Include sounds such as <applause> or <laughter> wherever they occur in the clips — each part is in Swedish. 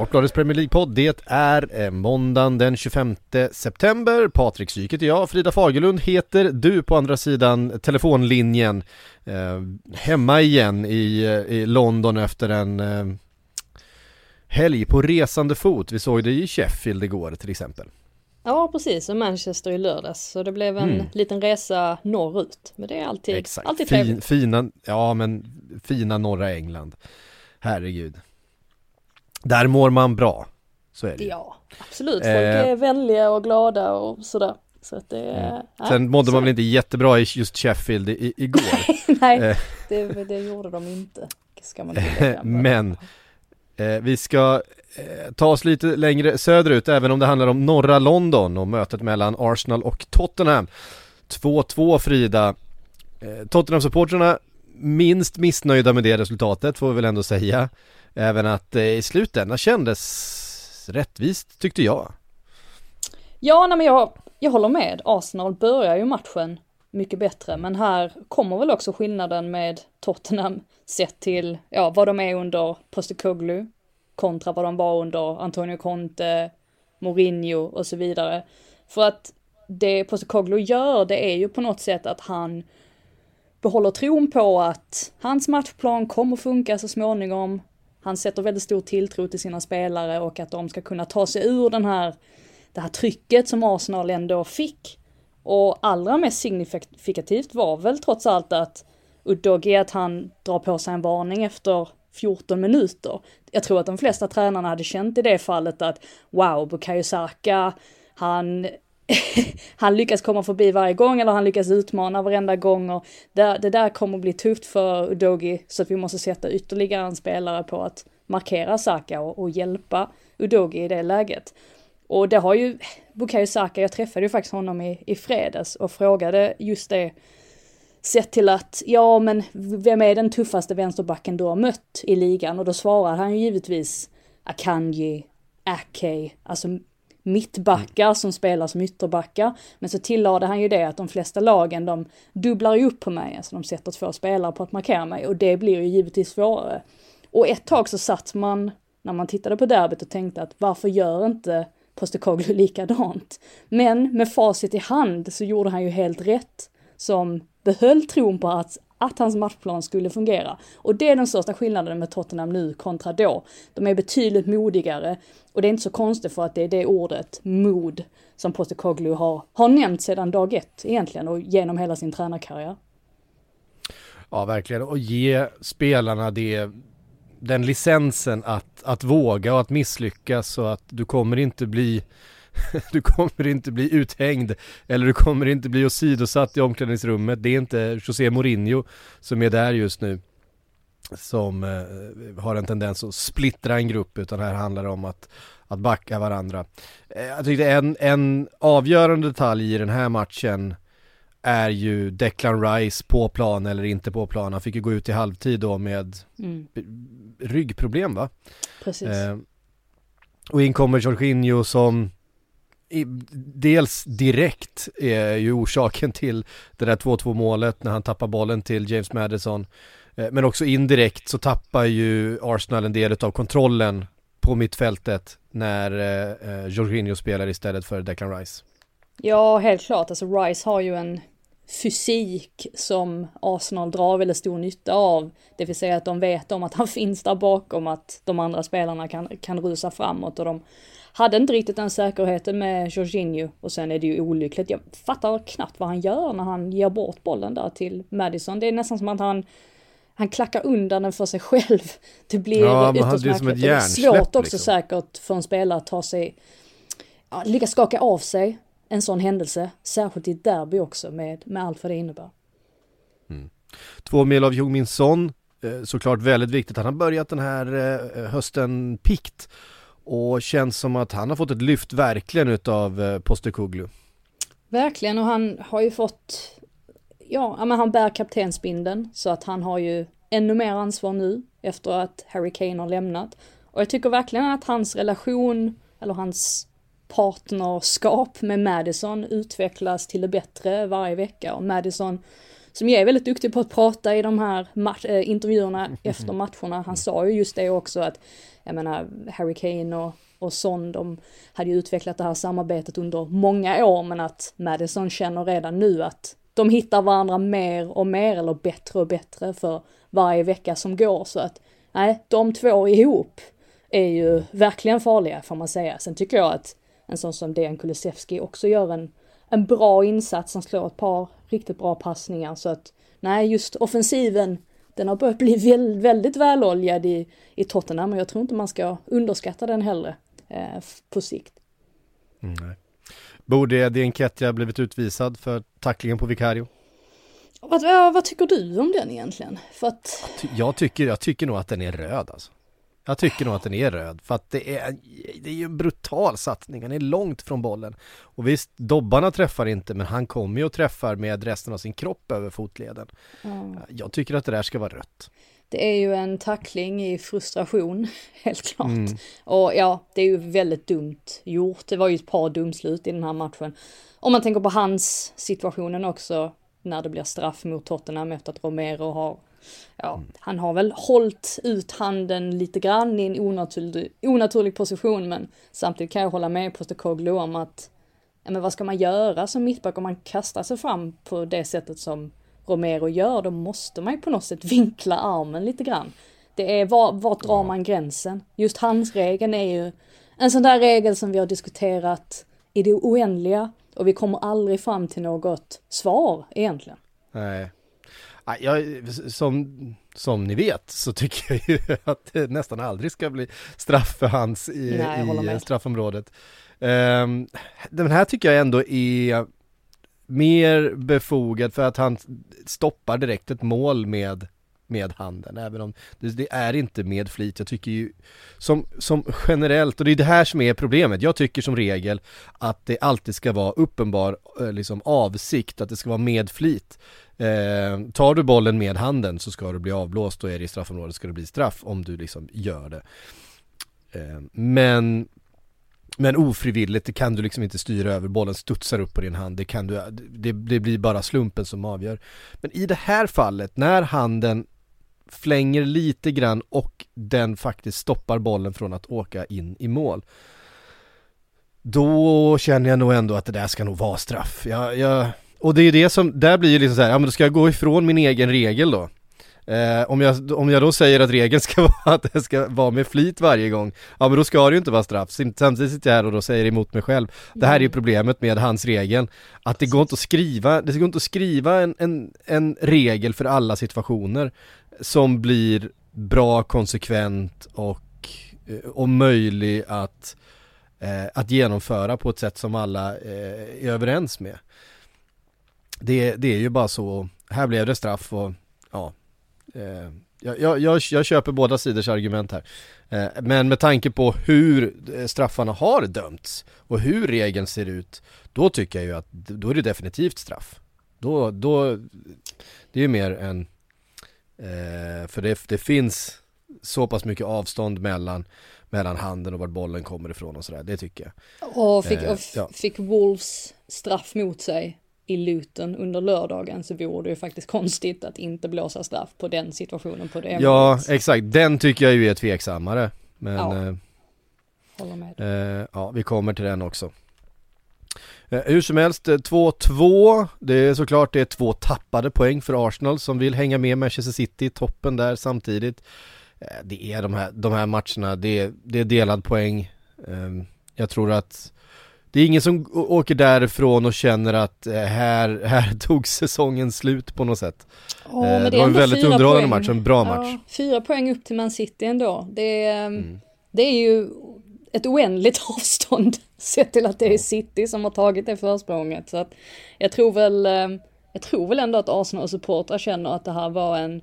Sportbladets Premier League-podd, det är eh, måndagen den 25 september. Patrik Syk heter jag, Frida Fagerlund heter du på andra sidan telefonlinjen. Eh, hemma igen i, eh, i London efter en eh, helg på resande fot. Vi såg det i Sheffield igår till exempel. Ja precis, och Manchester i lördags. Så det blev en mm. liten resa norrut. Men det är alltid, Exakt. alltid trevligt. Fin, fina, ja men fina norra England. Herregud. Där mår man bra. Så är det Ja, absolut. Folk eh, är vänliga och glada och sådär. Så att det, mm. ja, Sen mådde man väl inte jättebra i just Sheffield i, igår. <laughs> Nej, eh. det, det, gjorde de inte. Ska man <laughs> Men eh, vi ska eh, ta oss lite längre söderut, även om det handlar om norra London och mötet mellan Arsenal och Tottenham. 2-2 Frida. Eh, Tottenham-supportrarna minst missnöjda med det resultatet, får vi väl ändå säga. Även att eh, i slutändan kändes rättvist tyckte jag. Ja, nej men jag, jag håller med. Arsenal börjar ju matchen mycket bättre, men här kommer väl också skillnaden med Tottenham sett till, ja, vad de är under Postecoglou kontra vad de var under Antonio Conte, Mourinho och så vidare. För att det Postecoglou gör, det är ju på något sätt att han behåller tron på att hans matchplan kommer funka så småningom. Han sätter väldigt stor tilltro till sina spelare och att de ska kunna ta sig ur den här, det här trycket som Arsenal ändå fick. Och allra mest signifikativt var väl trots allt att Udogi att han drar på sig en varning efter 14 minuter. Jag tror att de flesta tränarna hade känt i det fallet att wow, Bukayo Saka, han <laughs> han lyckas komma förbi varje gång eller han lyckas utmana varenda gång och det, det där kommer bli tufft för Udogi så att vi måste sätta ytterligare en spelare på att markera Saka och, och hjälpa Udogi i det läget. Och det har ju Bukayo Saka, jag träffade ju faktiskt honom i, i fredags och frågade just det sett till att, ja men vem är den tuffaste vänsterbacken du har mött i ligan? Och då svarar han ju givetvis Akanji, Ake, alltså mittbackar mm. som spelar som ytterbackar. Men så tillade han ju det att de flesta lagen de dubblar ju upp på mig, alltså de sätter två spelare på att markera mig och det blir ju givetvis svårare. Och ett tag så satt man, när man tittade på derbyt och tänkte att varför gör inte Postecoglou <laughs> likadant? Men med facit i hand så gjorde han ju helt rätt som behöll tron på att att hans matchplan skulle fungera. Och det är den största skillnaden med Tottenham nu kontra då. De är betydligt modigare och det är inte så konstigt för att det är det ordet, mod, som Postecoglou har, har nämnt sedan dag ett egentligen och genom hela sin tränarkarriär. Ja, verkligen. Och ge spelarna det, den licensen att, att våga och att misslyckas så att du kommer inte bli <laughs> du kommer inte bli uthängd eller du kommer inte bli åsidosatt i omklädningsrummet. Det är inte José Mourinho som är där just nu som eh, har en tendens att splittra en grupp utan här handlar det om att, att backa varandra. Eh, jag tyckte en, en avgörande detalj i den här matchen är ju Declan Rice på plan eller inte på plan. Han fick ju gå ut i halvtid då med mm. ryggproblem va? Precis. Eh, och in kommer Jorginho som dels direkt är ju orsaken till det där 2-2 målet när han tappar bollen till James Madison. Eh, men också indirekt så tappar ju Arsenal en del av kontrollen på mittfältet när eh, eh, Jorginho spelar istället för Declan Rice. Ja, helt klart. Alltså Rice har ju en fysik som Arsenal drar väldigt stor nytta av. Det vill säga att de vet om att han <laughs> finns där bakom, att de andra spelarna kan, kan rusa framåt och de hade inte riktigt den säkerheten med Jorginho och sen är det ju olyckligt. Jag fattar knappt vad han gör när han ger bort bollen där till Madison. Det är nästan som att han han klackar undan den för sig själv. Det blir ja, ytterst märkligt. Det är svårt också liksom. säkert för en spelare att ta sig ja, lyckas skaka av sig en sån händelse, särskilt i ett derby också med, med allt vad det innebär. Två mil av Jung Min Son, eh, såklart väldigt viktigt. Han har börjat den här eh, hösten pikt och känns som att han har fått ett lyft verkligen utav eh, Postecoglou. Verkligen och han har ju fått, ja, men han bär kaptensbindeln så att han har ju ännu mer ansvar nu efter att Harry Kane har lämnat. Och jag tycker verkligen att hans relation, eller hans partnerskap med Madison utvecklas till det bättre varje vecka och Madison som ju är väldigt duktig på att prata i de här äh, intervjuerna <laughs> efter matcherna. Han sa ju just det också att, jag menar, Harry Kane och, och Son, de hade ju utvecklat det här samarbetet under många år, men att Madison känner redan nu att de hittar varandra mer och mer, eller bättre och bättre för varje vecka som går, så att nej, de två ihop är ju verkligen farliga får man säga. Sen tycker jag att en sån som Dejan Kulusevski också gör en, en bra insats, han slår ett par riktigt bra passningar så att nej, just offensiven den har börjat bli väldigt, väldigt väloljad i, i Tottenham men jag tror inte man ska underskatta den heller eh, på sikt. Mm, nej. Borde Dienketia blivit utvisad för tacklingen på Vicario? Vad, vad, vad, tycker du om den egentligen? För att... Jag tycker, jag tycker nog att den är röd alltså. Jag tycker nog att den är röd för att det är, det är ju en brutal satsning. Han är långt från bollen. Och visst, dobbarna träffar inte men han kommer ju och träffar med resten av sin kropp över fotleden. Mm. Jag tycker att det där ska vara rött. Det är ju en tackling i frustration, <laughs> helt klart. Mm. Och ja, det är ju väldigt dumt gjort. Det var ju ett par dumslut i den här matchen. Om man tänker på hans situationen också, när det blir straff mot Tottenham efter att Romero har ja, han har väl hållit ut handen lite grann i en onaturlig, onaturlig position men samtidigt kan jag hålla med Postecoglou om att ja, men vad ska man göra som mittback om man kastar sig fram på det sättet som Romero gör, då måste man ju på något sätt vinkla armen lite grann. Det är var, vart drar man gränsen? Just handsregeln är ju en sån där regel som vi har diskuterat i det oändliga och vi kommer aldrig fram till något svar egentligen. Nej, jag, som, som ni vet så tycker jag ju <laughs> att det nästan aldrig ska bli straff för hans i, Nej, i straffområdet. Um, den här tycker jag ändå är mer befogad för att han stoppar direkt ett mål med med handen, även om det, det, är inte med flit. Jag tycker ju som, som generellt, och det är det här som är problemet, jag tycker som regel att det alltid ska vara uppenbar eh, liksom avsikt, att det ska vara med flit. Eh, tar du bollen med handen så ska du bli avblåst och är det i straffområdet ska det bli straff om du liksom gör det. Eh, men men ofrivilligt, det kan du liksom inte styra över, bollen studsar upp på din hand, det kan du, det, det blir bara slumpen som avgör. Men i det här fallet, när handen flänger lite grann och den faktiskt stoppar bollen från att åka in i mål. Då känner jag nog ändå att det där ska nog vara straff. Jag, jag, och det är ju det som, där blir ju liksom så här, ja men då ska jag gå ifrån min egen regel då. Eh, om, jag, om jag då säger att regeln ska <laughs> vara att det ska vara med flit varje gång, ja men då ska det ju inte vara straff. Samtidigt sitter jag här och då säger emot mig själv. Det här är ju problemet med hans regel, att det går inte att skriva, det går inte att skriva en, en, en regel för alla situationer som blir bra, konsekvent och, eh, och möjlig att, eh, att genomföra på ett sätt som alla eh, är överens med. Det, det är ju bara så, här blev det straff och ja, eh, jag, jag, jag, köper båda sidors argument här. Eh, men med tanke på hur eh, straffarna har dömts och hur regeln ser ut, då tycker jag ju att då är det definitivt straff. Då, då, det är ju mer en för det, det finns så pass mycket avstånd mellan, mellan handen och vart bollen kommer ifrån och sådär, det tycker jag. Och fick, och ja. fick Wolves straff mot sig i Luton under lördagen så vore det ju faktiskt konstigt att inte blåsa straff på den situationen på det. Ja, exakt. Den tycker jag ju är tveksammare. Men ja. Eh, Håller med. Eh, ja, vi kommer till den också. Eh, hur som helst, 2-2. Eh, det är såklart det är två tappade poäng för Arsenal som vill hänga med Manchester City i toppen där samtidigt. Eh, det är de här, de här matcherna, det är, det är delad poäng. Ehm, jag tror att det är ingen som åker därifrån och känner att här, här <laughs> tog säsongen slut på något sätt. Oh, men det, det var en väldigt underhållande poäng. match, en bra match. Ja, fyra poäng upp till Man City ändå. Det, mm. det är ju ett oändligt <laughs> avstånd sett till att det är City som har tagit det försprånget. Så att jag tror väl, eh, jag tror väl ändå att Arsenal-supportrar känner att det här var en,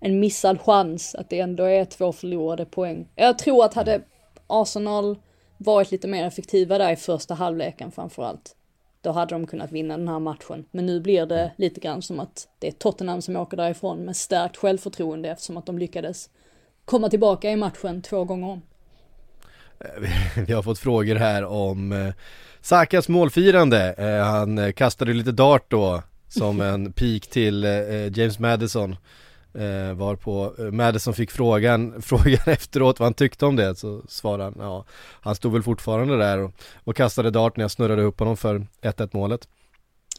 en missad chans, att det ändå är två förlorade poäng. Jag tror att hade Arsenal varit lite mer effektiva där i första halvleken framförallt, då hade de kunnat vinna den här matchen. Men nu blir det lite grann som att det är Tottenham som åker därifrån med stärkt självförtroende eftersom att de lyckades komma tillbaka i matchen två gånger om. <laughs> Vi har fått frågor här om eh, Sakas målfirande. Eh, han kastade lite dart då som <laughs> en pik till eh, James Madison. Eh, var på eh, Madison fick frågan, <laughs> frågan efteråt vad han tyckte om det så svarade han, ja Han stod väl fortfarande där och, och kastade dart när jag snurrade upp honom för 1-1 målet.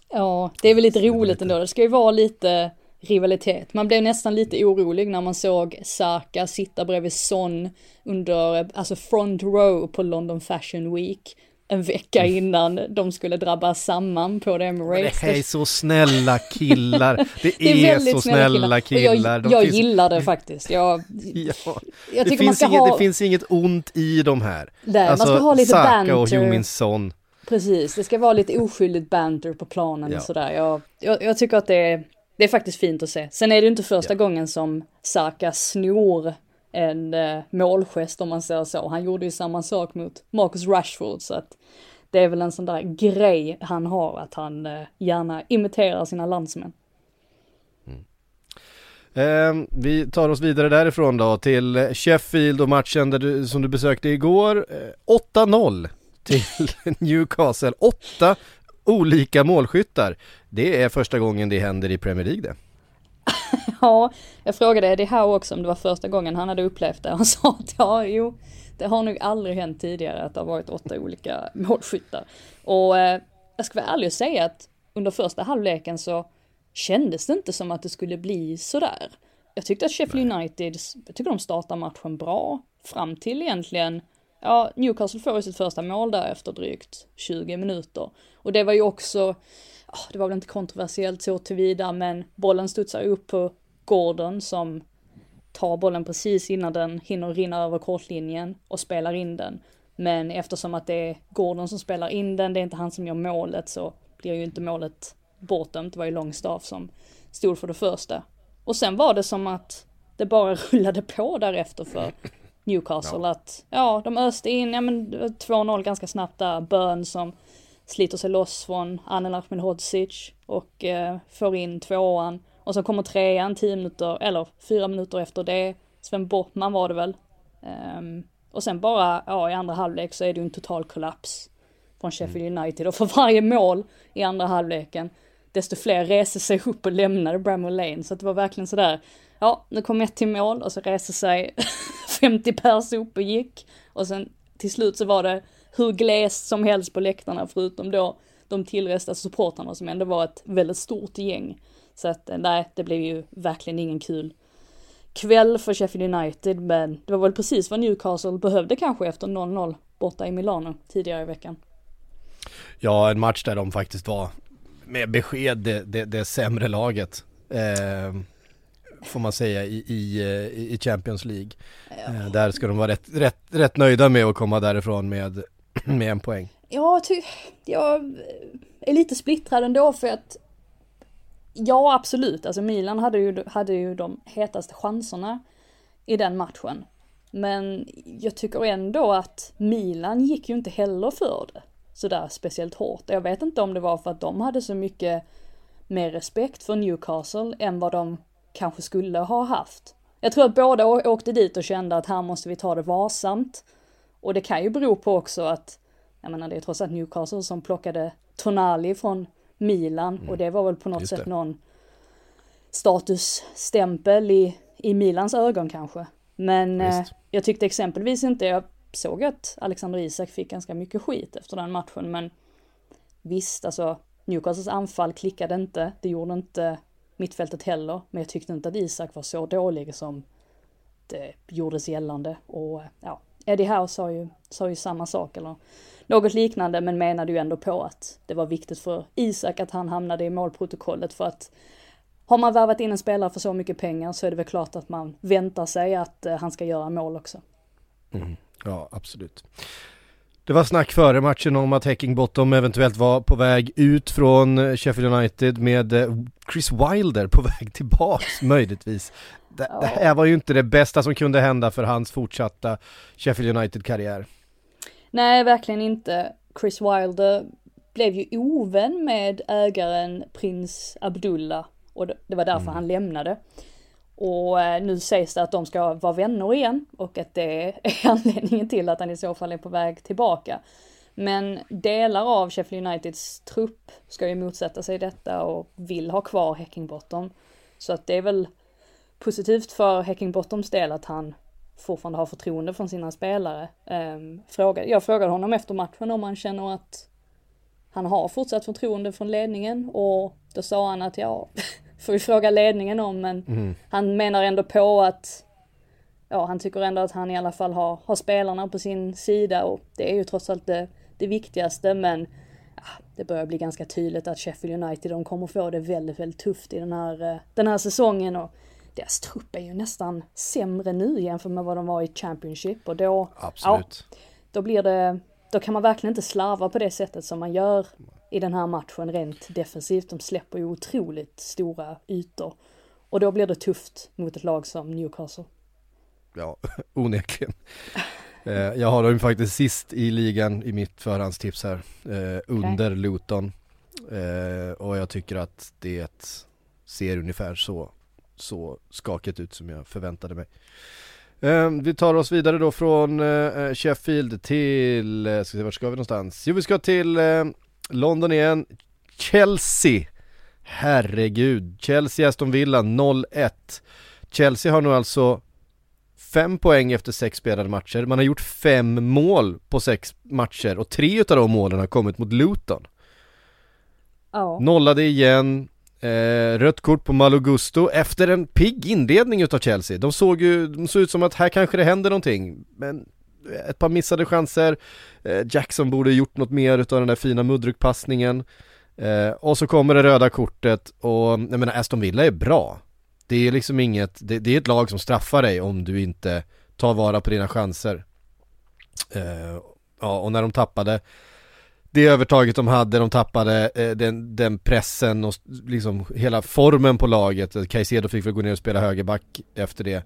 Ja, det är väl lite roligt ändå, det ska ju vara lite rivalitet. Man blev nästan lite orolig när man såg Saka sitta bredvid Son under, alltså front row på London Fashion Week en vecka innan de skulle drabbas samman på det Emirates. Det är så snälla killar. <laughs> Det, det är, är så snälla killar. killar. Jag, jag finns... gillar det faktiskt. Jag, ja. jag tycker man ska inget, ha... Det finns inget ont i de här. Nej, alltså, man ska ha lite Saka banter. och Heung-Min Son. Precis, det ska vara lite oskyldigt banter på planen ja. och sådär. Jag, jag, jag, tycker att det är, det är faktiskt fint att se. Sen är det inte första ja. gången som Saka snor en eh, målgest om man säger så. Han gjorde ju samma sak mot Marcus Rashford så att det är väl en sån där grej han har att han eh, gärna imiterar sina landsmän. Mm. Eh, vi tar oss vidare därifrån då till Sheffield och matchen där du, som du besökte igår. Eh, 8-0 till <laughs> Newcastle. Åtta olika målskyttar. Det är första gången det händer i Premier League det. <laughs> ja, jag frågade Eddie Howe också om det var första gången han hade upplevt det. Han sa att ja, jo, det har nog aldrig hänt tidigare att det har varit åtta olika målskyttar. Och eh, jag ska vara ärlig och säga att under första halvleken så kändes det inte som att det skulle bli sådär. Jag tyckte att Sheffield United, jag tycker de startar matchen bra, fram till egentligen, ja, Newcastle får ju sitt första mål där efter drygt 20 minuter. Och det var ju också, det var väl inte kontroversiellt så tillvida, men bollen studsar upp på Gordon som tar bollen precis innan den hinner rinna över kortlinjen och spelar in den. Men eftersom att det är Gordon som spelar in den, det är inte han som gör målet, så blir ju inte målet bortdömt. Det var ju Longstaff som stod för det första. Och sen var det som att det bara <laughs> rullade på därefter för Newcastle. Ja. Att, ja, de öste in, ja men 2-0 ganska snabbt där. Bön som sliter sig loss från Anel Ahmedhodzic och eh, får in tvåan. Och så kommer trean tio minuter, eller fyra minuter efter det. Sven Bottman var det väl. Um, och sen bara, ja i andra halvlek så är det ju en total kollaps från Sheffield mm. United. Och för varje mål i andra halvleken, desto fler reser sig upp och lämnade Bramwell Lane. Så det var verkligen sådär, ja nu kom ett till mål och så reser sig <laughs> 50 pers upp och gick. Och sen till slut så var det hur glest som helst på läktarna förutom då de tillresta supportrarna som ändå var ett väldigt stort gäng. Så att eh, nej, det blev ju verkligen ingen kul kväll för Sheffield United, men det var väl precis vad Newcastle behövde kanske efter 0-0 borta i Milano tidigare i veckan. Ja, en match där de faktiskt var med besked det, det, det sämre laget. Eh, får man säga i, i, eh, i Champions League. Ja. Eh, där ska de vara rätt, rätt, rätt nöjda med att komma därifrån med, <laughs> med en poäng. Ja, ty, jag är lite splittrad ändå för att Ja, absolut. Alltså Milan hade ju, hade ju de hetaste chanserna i den matchen. Men jag tycker ändå att Milan gick ju inte heller för det sådär speciellt hårt. Jag vet inte om det var för att de hade så mycket mer respekt för Newcastle än vad de kanske skulle ha haft. Jag tror att båda åkte dit och kände att här måste vi ta det varsamt. Och det kan ju bero på också att, jag menar det är trots allt Newcastle som plockade Tonali från Milan. Mm. och det var väl på något sätt någon statusstämpel i, i Milans ögon kanske. Men eh, jag tyckte exempelvis inte, jag såg att Alexander Isak fick ganska mycket skit efter den matchen men visst alltså Newcastles anfall klickade inte, det gjorde inte mittfältet heller, men jag tyckte inte att Isak var så dålig som det gjordes gällande. Och ja, Eddie Howe sa ju, sa ju samma sak eller något liknande men menade ju ändå på att det var viktigt för Isak att han hamnade i målprotokollet för att har man värvat in en spelare för så mycket pengar så är det väl klart att man väntar sig att eh, han ska göra mål också. Mm. Ja, absolut. Det var snack före matchen om att Häckingbottom eventuellt var på väg ut från eh, Sheffield United med eh, Chris Wilder på <laughs> väg tillbaks möjligtvis. Det, ja. det här var ju inte det bästa som kunde hända för hans fortsatta Sheffield United-karriär. Nej, verkligen inte. Chris Wilder blev ju ovän med ägaren prins Abdullah och det var därför mm. han lämnade. Och eh, nu sägs det att de ska vara vänner igen och att det är <laughs> anledningen till att han i så fall är på väg tillbaka. Men delar av Sheffield Uniteds trupp ska ju motsätta sig detta och vill ha kvar Heckingbottom. Så att det är väl positivt för Heckingbottoms del att han fortfarande har förtroende från sina spelare. Um, fråga, jag frågade honom efter matchen om han känner att han har fortsatt förtroende från ledningen och då sa han att ja, <laughs> får vi fråga ledningen om men mm. han menar ändå på att ja, han tycker ändå att han i alla fall har, har spelarna på sin sida och det är ju trots allt det, det viktigaste men ja, det börjar bli ganska tydligt att Sheffield United de kommer få det väldigt, väldigt tufft i den här, eh, den här säsongen och deras trupp är ju nästan sämre nu jämfört med vad de var i Championship och då, Absolut. Ja, då blir det, då kan man verkligen inte slarva på det sättet som man gör i den här matchen rent defensivt. De släpper ju otroligt stora ytor. Och då blir det tufft mot ett lag som Newcastle. Ja, <laughs> onekligen. Eh, jag har dem faktiskt sist i ligan i mitt förhandstips här, eh, under okay. Luton. Eh, och jag tycker att det ser ungefär så, så skakigt ut som jag förväntade mig. vi tar oss vidare då från Sheffield till, ska se vart ska vi någonstans? Jo vi ska till London igen, Chelsea. Herregud, Chelsea-Aston Villa 0-1. Chelsea har nu alltså fem poäng efter sex spelade matcher. Man har gjort fem mål på sex matcher och tre utav de målen har kommit mot Luton. Ja. Nollade igen, eh, rött kort på Malo Gusto efter en pigg inledning utav Chelsea. De såg ju, de såg ut som att här kanske det händer någonting. Men eh, ett par missade chanser, eh, Jackson borde gjort något mer utav den där fina muddrukpassningen eh, och så kommer det röda kortet och jag menar Aston Villa är bra Det är liksom inget, det, det är ett lag som straffar dig om du inte tar vara på dina chanser eh, Ja och när de tappade det övertaget de hade, de tappade eh, den, den, pressen och liksom hela formen på laget. Caicedo fick väl gå ner och spela högerback efter det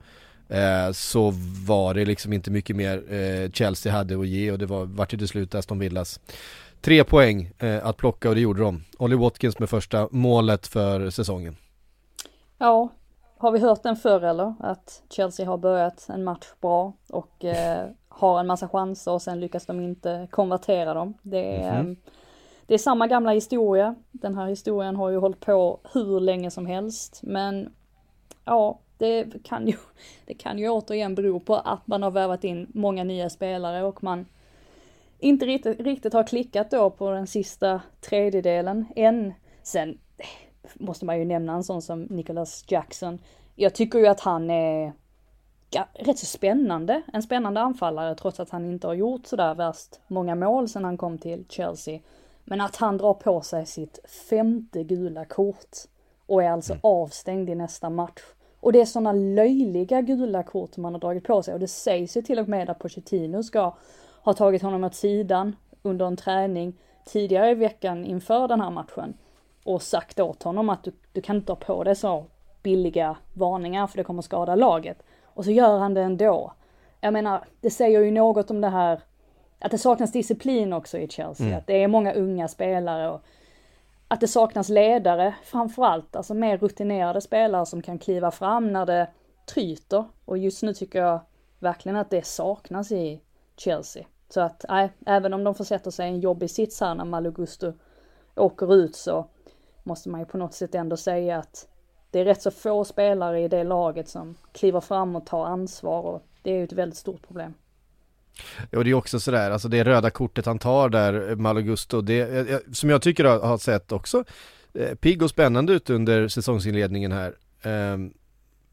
eh, så var det liksom inte mycket mer eh, Chelsea hade att ge och det var, vart till slut Aston Villas tre poäng eh, att plocka och det gjorde de. Olly Watkins med första målet för säsongen. Ja, har vi hört den förr eller? Att Chelsea har börjat en match bra och eh, har en massa chanser och sen lyckas de inte konvertera dem. Det är, mm -hmm. det är samma gamla historia. Den här historien har ju hållit på hur länge som helst. Men ja, det kan ju, <laughs> det kan ju återigen bero på att man har värvat in många nya spelare och man inte riktigt, riktigt har klickat då på den sista tredjedelen än. Sen måste man ju nämna en sån som Nicholas Jackson. Jag tycker ju att han är rätt så spännande, en spännande anfallare trots att han inte har gjort sådär värst många mål sedan han kom till Chelsea. Men att han drar på sig sitt femte gula kort och är alltså mm. avstängd i nästa match. Och det är sådana löjliga gula kort man har dragit på sig och det sägs ju till och med att Pochettino ska ha tagit honom åt sidan under en träning tidigare i veckan inför den här matchen och sagt åt honom att du, du kan inte ta på dig så billiga varningar för det kommer skada laget. Och så gör han det ändå. Jag menar, det säger ju något om det här att det saknas disciplin också i Chelsea, mm. att det är många unga spelare och att det saknas ledare framförallt, alltså mer rutinerade spelare som kan kliva fram när det tryter. Och just nu tycker jag verkligen att det saknas i Chelsea. Så att nej, även om de försätter sig i en jobbig sits här när Malugusto åker ut så måste man ju på något sätt ändå säga att det är rätt så få spelare i det laget som kliver fram och tar ansvar och det är ju ett väldigt stort problem. Och det är också sådär, alltså det röda kortet han tar där, Malagusto, det, eh, eh, som jag tycker har, sett också eh, pigg och spännande ut under säsongsinledningen här. Ehm,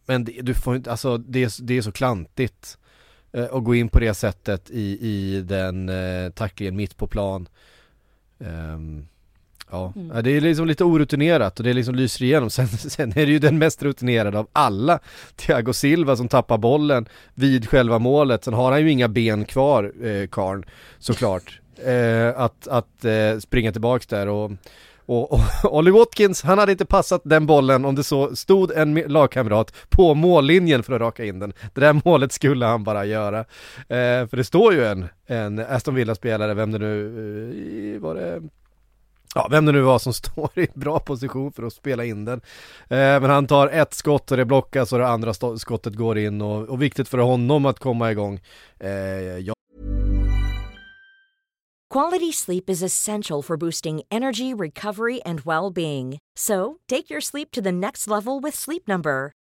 men det, du får inte, alltså det, är, det är så klantigt att gå in på det sättet i, i den tacklingen mitt på plan. Ehm, Ja, mm. det är liksom lite orutinerat och det liksom lyser igenom. <laughs> Sen, sen är det ju den mest rutinerade av alla, Thiago Silva som tappar bollen vid själva målet. Sen har han ju inga ben kvar, eh, Karn, såklart. <laughs> Eh, att att eh, springa tillbaks där och och, och <laughs> Ollie Watkins, han hade inte passat den bollen om det så stod en lagkamrat på mållinjen för att raka in den. Det där målet skulle han bara göra. Eh, för det står ju en, en Aston Villa-spelare, vem det nu eh, var det ja, vem det nu var som <laughs> står i bra position för att spela in den. Eh, men han tar ett skott och det blockas och det andra skottet går in och, och viktigt för honom att komma igång. Eh, ja. Quality sleep is essential for boosting energy, recovery and well-being. So, take your sleep to the next level with Sleep Number.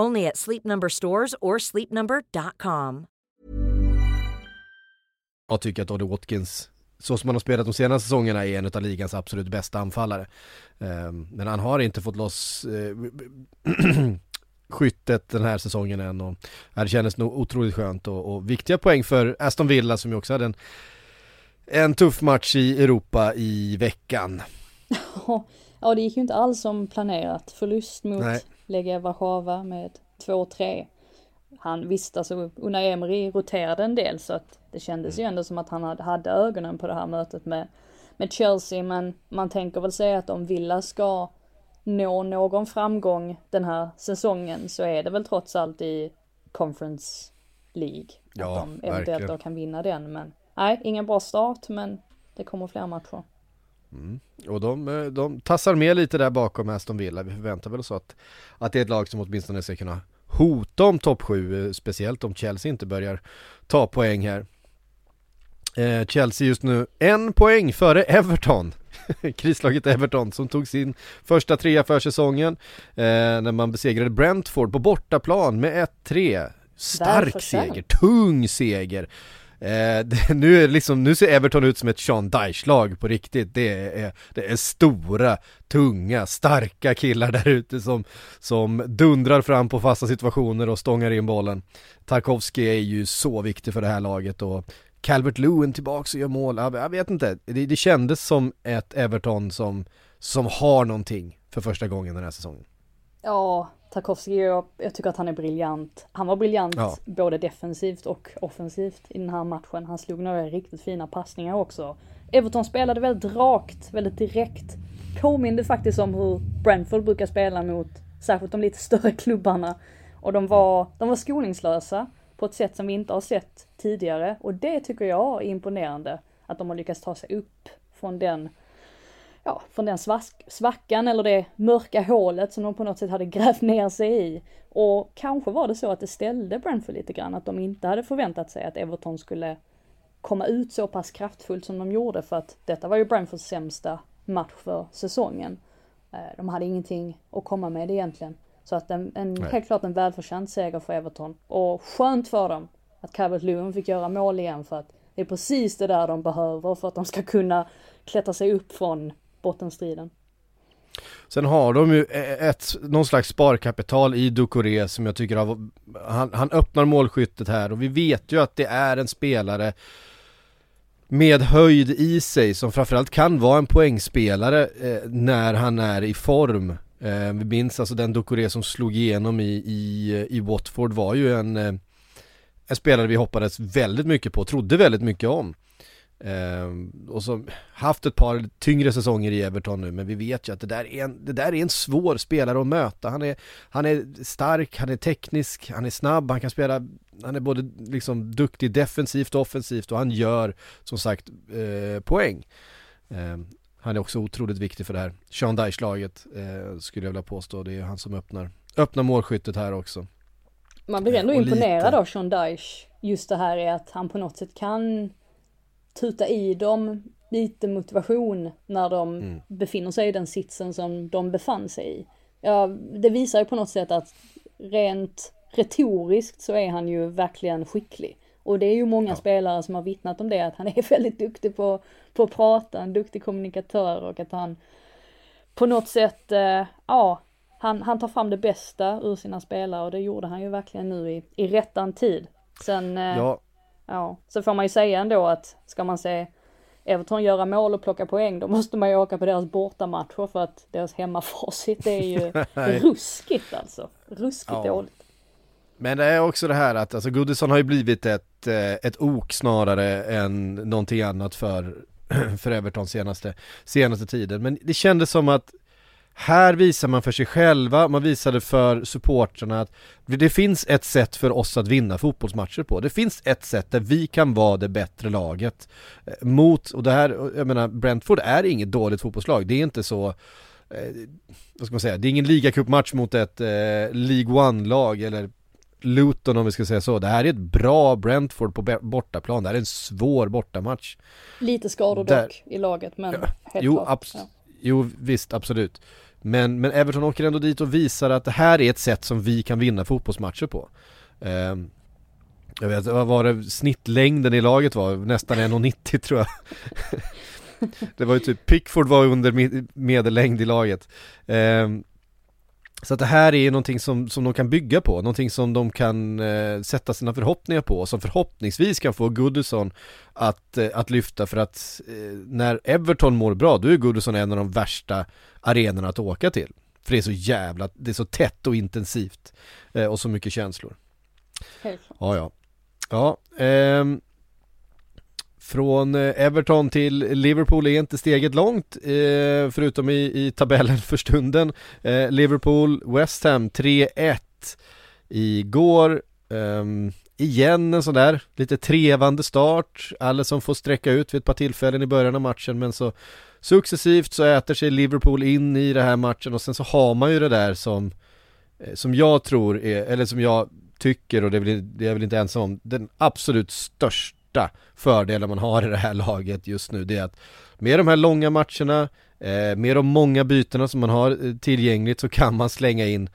Only at Sleep Number stores or sleepnumber.com. Jag tycker att Oddy Watkins, så som han har spelat de senaste säsongerna, är en av ligans absolut bästa anfallare. Ehm, men han har inte fått loss eh, <clears throat> skyttet den här säsongen än och det kändes nog otroligt skönt och, och viktiga poäng för Aston Villa som ju också hade en, en tuff match i Europa i veckan. <laughs> Ja, det gick ju inte alls som planerat. Förlust mot Nej. Legia Warszawa med 2-3. Han visste, alltså Unai Emery roterade en del så att det kändes mm. ju ändå som att han hade ögonen på det här mötet med, med Chelsea. Men man tänker väl säga att om Villa ska nå någon framgång den här säsongen så är det väl trots allt i Conference League. Ja, att de eventuellt då kan vinna den. Men nej, ingen bra start men det kommer fler matcher. Mm. Och de, eh, de tassar med lite där bakom Aston Villa. Vi förväntar väl oss att, att det är ett lag som åtminstone ska kunna hota om topp 7, eh, speciellt om Chelsea inte börjar ta poäng här. Eh, Chelsea just nu en poäng före Everton. <laughs> Krislaget Everton som tog sin första trea för säsongen eh, när man besegrade Brentford på bortaplan med 1-3. Stark seger, tung seger. Eh, <laughs> det, nu, är liksom, nu ser Everton ut som ett Sean Dyche-lag på riktigt. Det är, det är stora, tunga, starka killar där ute som, som dundrar fram på fasta situationer och stångar in bollen. Tarkovsky är ju så viktig för det här laget och Calvert Lewin tillbaks och gör mål. Jag vet inte, det, det kändes som ett Everton som, som har någonting för första gången den här säsongen. Ja, Tarkovsky, jag, jag tycker att han är briljant. Han var briljant ja. både defensivt och offensivt i den här matchen. Han slog några riktigt fina passningar också. Everton spelade väldigt rakt, väldigt direkt. Påminde faktiskt om hur Brentford brukar spela mot särskilt de lite <laughs> större klubbarna. Och de var, de var skoningslösa på ett sätt som vi inte har sett tidigare. Och det tycker jag är imponerande. Att de har lyckats ta sig upp från den ja, från den svackan eller det mörka hålet som de på något sätt hade <laughs> grävt ner sig i. Och kanske var det så att det ställde Brentford lite grann, att de inte hade förväntat sig att Everton skulle komma ut så pass kraftfullt som de gjorde för att detta var ju Brentfords sämsta match för säsongen. Eh, de hade ingenting att komma med egentligen. Så att en, en helt klart en välförtjänt seger för Everton. Och skönt för dem att Calvert Lewin fick göra mål igen för att det är precis det där de behöver för att de ska kunna klättra sig upp från bottenstriden. Sen har de ju ett, någon slags sparkapital i Ducoré som jag tycker har, han, han öppnar målskyttet här och vi vet ju att det är en spelare med höjd i sig som framförallt kan vara en poängspelare eh, när han är i form. Eh, vi minns alltså den Ducoré som slog igenom i, i, i Watford var ju en, eh, en spelare vi hoppades väldigt mycket på, trodde väldigt mycket om. Um, och som haft ett par tyngre säsonger i Everton nu men vi vet ju att det där är en, det där är en svår spelare att möta. Han är, han är stark, han är teknisk, han är snabb, han kan spela, han är både liksom duktig defensivt och offensivt och han gör som sagt eh, poäng. Um, han är också otroligt viktig för det här Sean Dyche-laget eh, skulle jag vilja påstå. Det är han som öppnar, öppnar målskyttet här också. Man blir ändå eh, imponerad lite... av Sean Dyche. Just det här är att han på något sätt kan tuta i dem lite motivation när de Mm. befinner sig i den sitsen som de befann sig i. Ja, det visar ju på något sätt att rent retoriskt så är han ju verkligen skicklig. Och det är ju många spelare som har vittnat om det, att han är <laughs> väldigt duktig på, på att prata, en duktig kommunikatör och att han på något sätt, eh, ja, han, han tar fram det bästa ur sina spelare och det gjorde han ju verkligen nu i, i rättan tid. Sen, eh, Ja, ja, så får man ju säga ändå att ska man se Everton göra mål och plocka poäng, då måste man ju åka på deras bortamatcher för att deras hemmafacit är ju <laughs> ruskigt alltså. Ruskigt Ja. dåligt. Men det är också det här att alltså Goodison har ju blivit ett, eh, ett ok snarare än någonting annat för, <clears throat> för Everton senaste, senaste tiden. Men det kändes som att här visar man för sig själva, man visade för supportrarna att det finns ett sätt för oss att vinna fotbollsmatcher på. Det finns ett sätt där vi kan vara det bättre laget. Eh, Mot, och det här, jag menar Brentford är inget dåligt fotbollslag, det är inte så eh, vad ska man säga, det är ingen ligacupmatch mot ett eh, League One-lag eller Luton om vi ska säga så. Det här är ett bra Brentford på bortaplan, det här är en svår bortamatch. Lite skador Där- dock i laget men helt Jo, klart. abs- ja jo visst, absolut. Men, men Everton åker ändå dit och visar att det här är ett sätt som vi kan vinna fotbollsmatcher på. Eh, jag vet, vad var det snittlängden i laget var? Nästan 1,90 tror jag. <laughs> det var ju typ, Pickford var under medellängd i laget. Eh, så att det här är någonting som, som de kan bygga på, någonting som de kan eh, sätta sina förhoppningar på, som förhoppningsvis kan få Goodison att, eh, att lyfta för att eh, när Everton mår bra, då är Goodison en av de värsta arenorna att åka till. För det är så jävla, det är så tätt och intensivt eh, och så mycket känslor. Helt. Ja, ja. Ja, ehm, från eh, Everton till Liverpool är inte steget långt, eh, förutom i, i tabellen för stunden. Eh, Liverpool, West Ham 3-1 igår. Ehm, igen en sån där lite trevande start. Alisson får sträcka ut vid ett par tillfällen i början av matchen men så successivt så äter sig Liverpool in i den här matchen och sen så har man ju det där som eh, som jag tror är, eller som jag tycker och det är, väl, det är jag väl inte ensam om, den absolut största fördelen man har i det här laget just nu det är att med de här långa matcherna, eh, med de många bytena som man har eh, tillgängligt så kan man slänga in,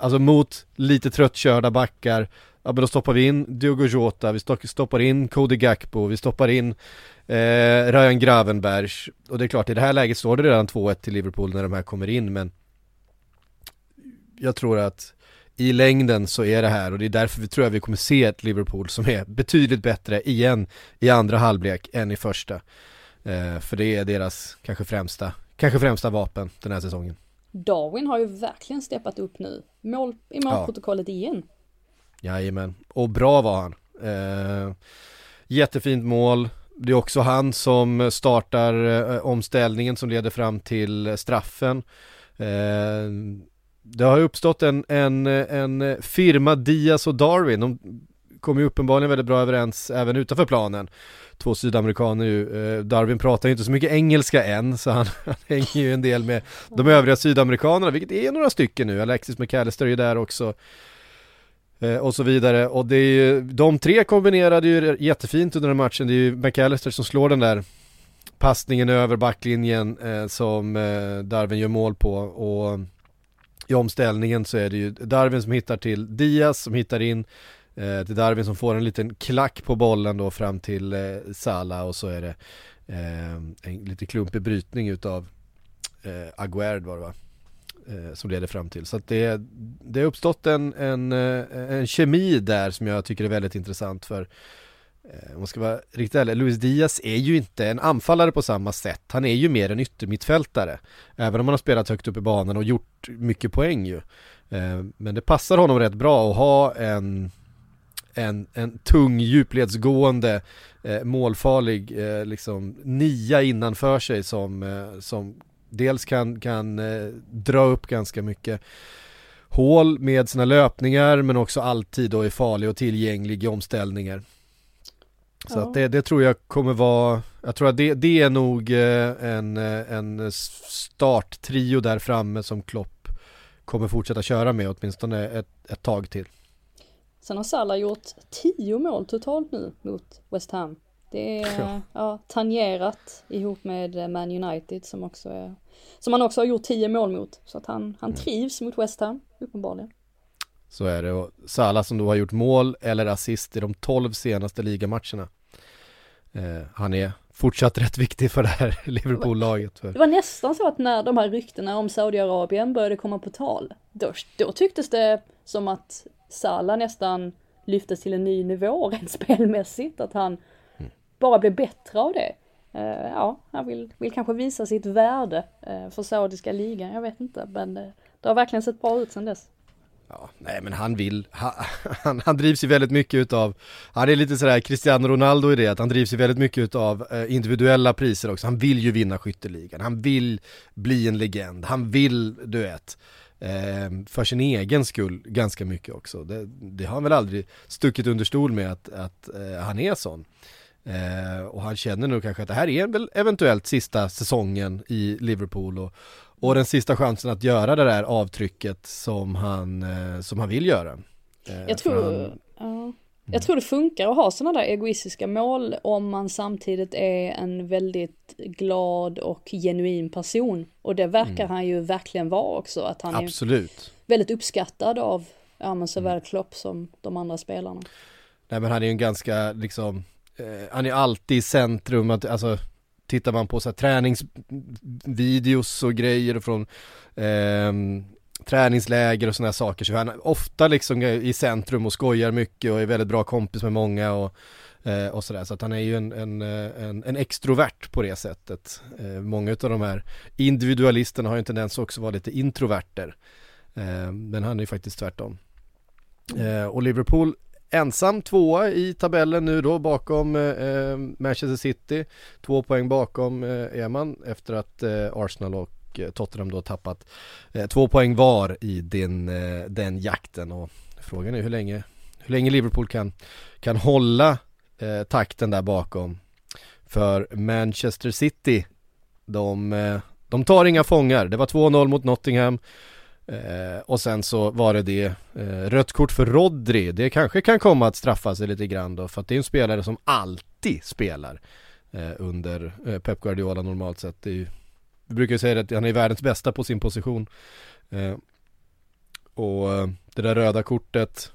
alltså mot lite tröttkörda backar, ja men då stoppar vi in Diogo Jota, vi stoppar in Cody Gakpo, vi stoppar in eh, Ryan Gravenberg och det är klart i det här läget står det redan 2-1 till Liverpool när de här kommer in men jag tror att i längden så är det här och det är därför vi tror jag vi kommer se ett Liverpool som är betydligt bättre igen i andra halvlek än i första. Eh, för det är deras kanske främsta, kanske främsta vapen den här säsongen. Darwin har ju verkligen steppat upp nu. Mål i målprotokollet igen. Jajamän, och bra var han. Eh, jättefint mål. Det är också han som startar eh, omställningen som leder fram till straffen. Eh, det har uppstått en, en, en firma Diaz och Darwin. De kommer ju uppenbarligen väldigt bra överens även utanför planen. Två sydamerikaner ju. Eh, Darwin pratar ju inte så mycket engelska än så han, <laughs> han hänger ju en del med de övriga sydamerikanerna, vilket är några stycken nu. Alexis McAllister är ju där också. Eh, och så vidare. Och det är ju, de tre kombinerade ju jättefint under den matchen. Det är ju McAllister som slår den där passningen över backlinjen eh, som eh, Darwin gör mål på. Och i omställningen så är det ju Darwin som hittar till Diaz som hittar in eh, till Darwin som får en liten klack på bollen då fram till eh, Sala och så är det eh, en lite klumpig brytning utav eh, Aguerd var det va? Eh, som leder fram till. Så att det, det har uppstått en, en, eh, en kemi där som jag tycker är väldigt intressant för eh, Eh, om man ska vara riktigt ärlig, Luis Diaz är ju inte en anfallare på samma sätt. Han är ju mer en yttermittfältare. Även om han har spelat högt upp i banan och gjort mycket poäng ju. Eh, men det passar honom rätt bra att ha en en, en tung djupledsgående eh, målfarlig liksom nia innanför sig som, som dels kan, kan dra upp ganska mycket hål med sina löpningar men också alltid då är farlig och tillgänglig i omställningar. Så Ja. att det, det tror jag kommer vara, jag tror att det, det är nog eh, en, eh, en starttrio där framme som Klopp kommer fortsätta köra med åtminstone ett, ett tag till. Sen har Salah gjort 10 mål totalt nu mot West Ham. Det är ja. tangerat ihop med Man United som också är, som han också har gjort tio mål mot. Så att han, han trivs mot West Ham, uppenbarligen. Så är det och Salah som då har gjort mål eller assist i de tolv senaste ligamatcherna. Eh, han är fortsatt <laughs> rätt viktig för det här <laughs> Liverpool-laget. Det var nästan så att när de här ryktena om Saudiarabien började komma på tal, då, då tycktes det som att Salah nästan lyftes till en ny nivå <laughs> rent spelmässigt, att han mm. bara blev bättre av det. Uh, ja, han vill, vill kanske visa sitt värde uh, för saudiska ligan, jag vet inte, men uh, det har verkligen sett bra ut sedan dess. Ja, nej men han vill, han, <laughs> han, han, drivs ju väldigt mycket utav, han är lite sådär Cristiano Ronaldo i det, att han drivs ju väldigt mycket utav eh, individuella priser också. Han vill ju vinna skytteligan, han vill bli en legend, han vill, du vet, eh, för sin egen skull ganska mycket också. Det, det, har han väl aldrig stuckit under stol med att, att eh, han är sån. Eh, och han känner nog kanske att det här är väl eventuellt sista säsongen i Liverpool och, och den sista chansen att göra det där avtrycket som han, eh, som han vill göra. Eh, jag tror, han... ja. Jag tror det funkar att ha sådana där egoistiska mål om man samtidigt är en väldigt glad och genuin person. Och det verkar mm. han ju verkligen vara också. Att han Absolut. är väldigt uppskattad av ja, men såväl mm. Klopp som de andra spelarna. Nej men han är ju en ganska liksom, eh, han är alltid i centrum, att, alltså tittar man på så här träningsvideos och grejer från eh, träningsläger och sådana saker så är han ofta liksom i centrum och skojar mycket och är väldigt bra kompis med många och, eh, och sådär. Så att han är ju en, en, eh, en, en extrovert på det sättet. Eh, många av de här individualisterna har ju en tendens också att vara lite introverter. Eh, men han är ju faktiskt tvärtom. Eh, och Liverpool ensam tvåa i tabellen nu då bakom eh, eh Manchester City. Två poäng bakom eh, är man efter att eh, Arsenal och eh, Tottenham då tappat eh, två poäng var i din, eh, den jakten och frågan är hur länge, hur länge Liverpool kan, kan hålla eh, takten där bakom. För Manchester City, de, de tar inga fångar. Det var 2-0 mot Nottingham Eh, och sen så var det det eh, rött kort för Rodri. Det kanske kan komma att straffa sig lite grann då för att det är en spelare som alltid spelar eh, under eh, Pep Guardiola normalt sett. Det är ju, vi brukar ju säga att han är världens bästa på sin position. Eh, och eh, det där röda kortet,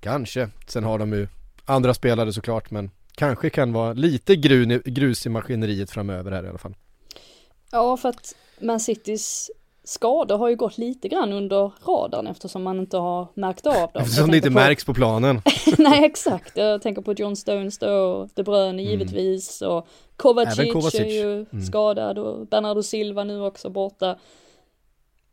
kanske. Sen har de ju andra spelare såklart men kanske kan vara lite grun, grus i maskineriet framöver här i alla fall. Ja, för att Man Citys skador har ju gått lite grann under radarn eftersom man inte har märkt av dem. Eftersom det inte på... märks på planen. <laughs> Nej exakt, jag tänker på John Stones då, De Bruyne mm. givetvis och Kovacic, Kovacic. är ju mm. skadad och Bernardo Silva nu också borta.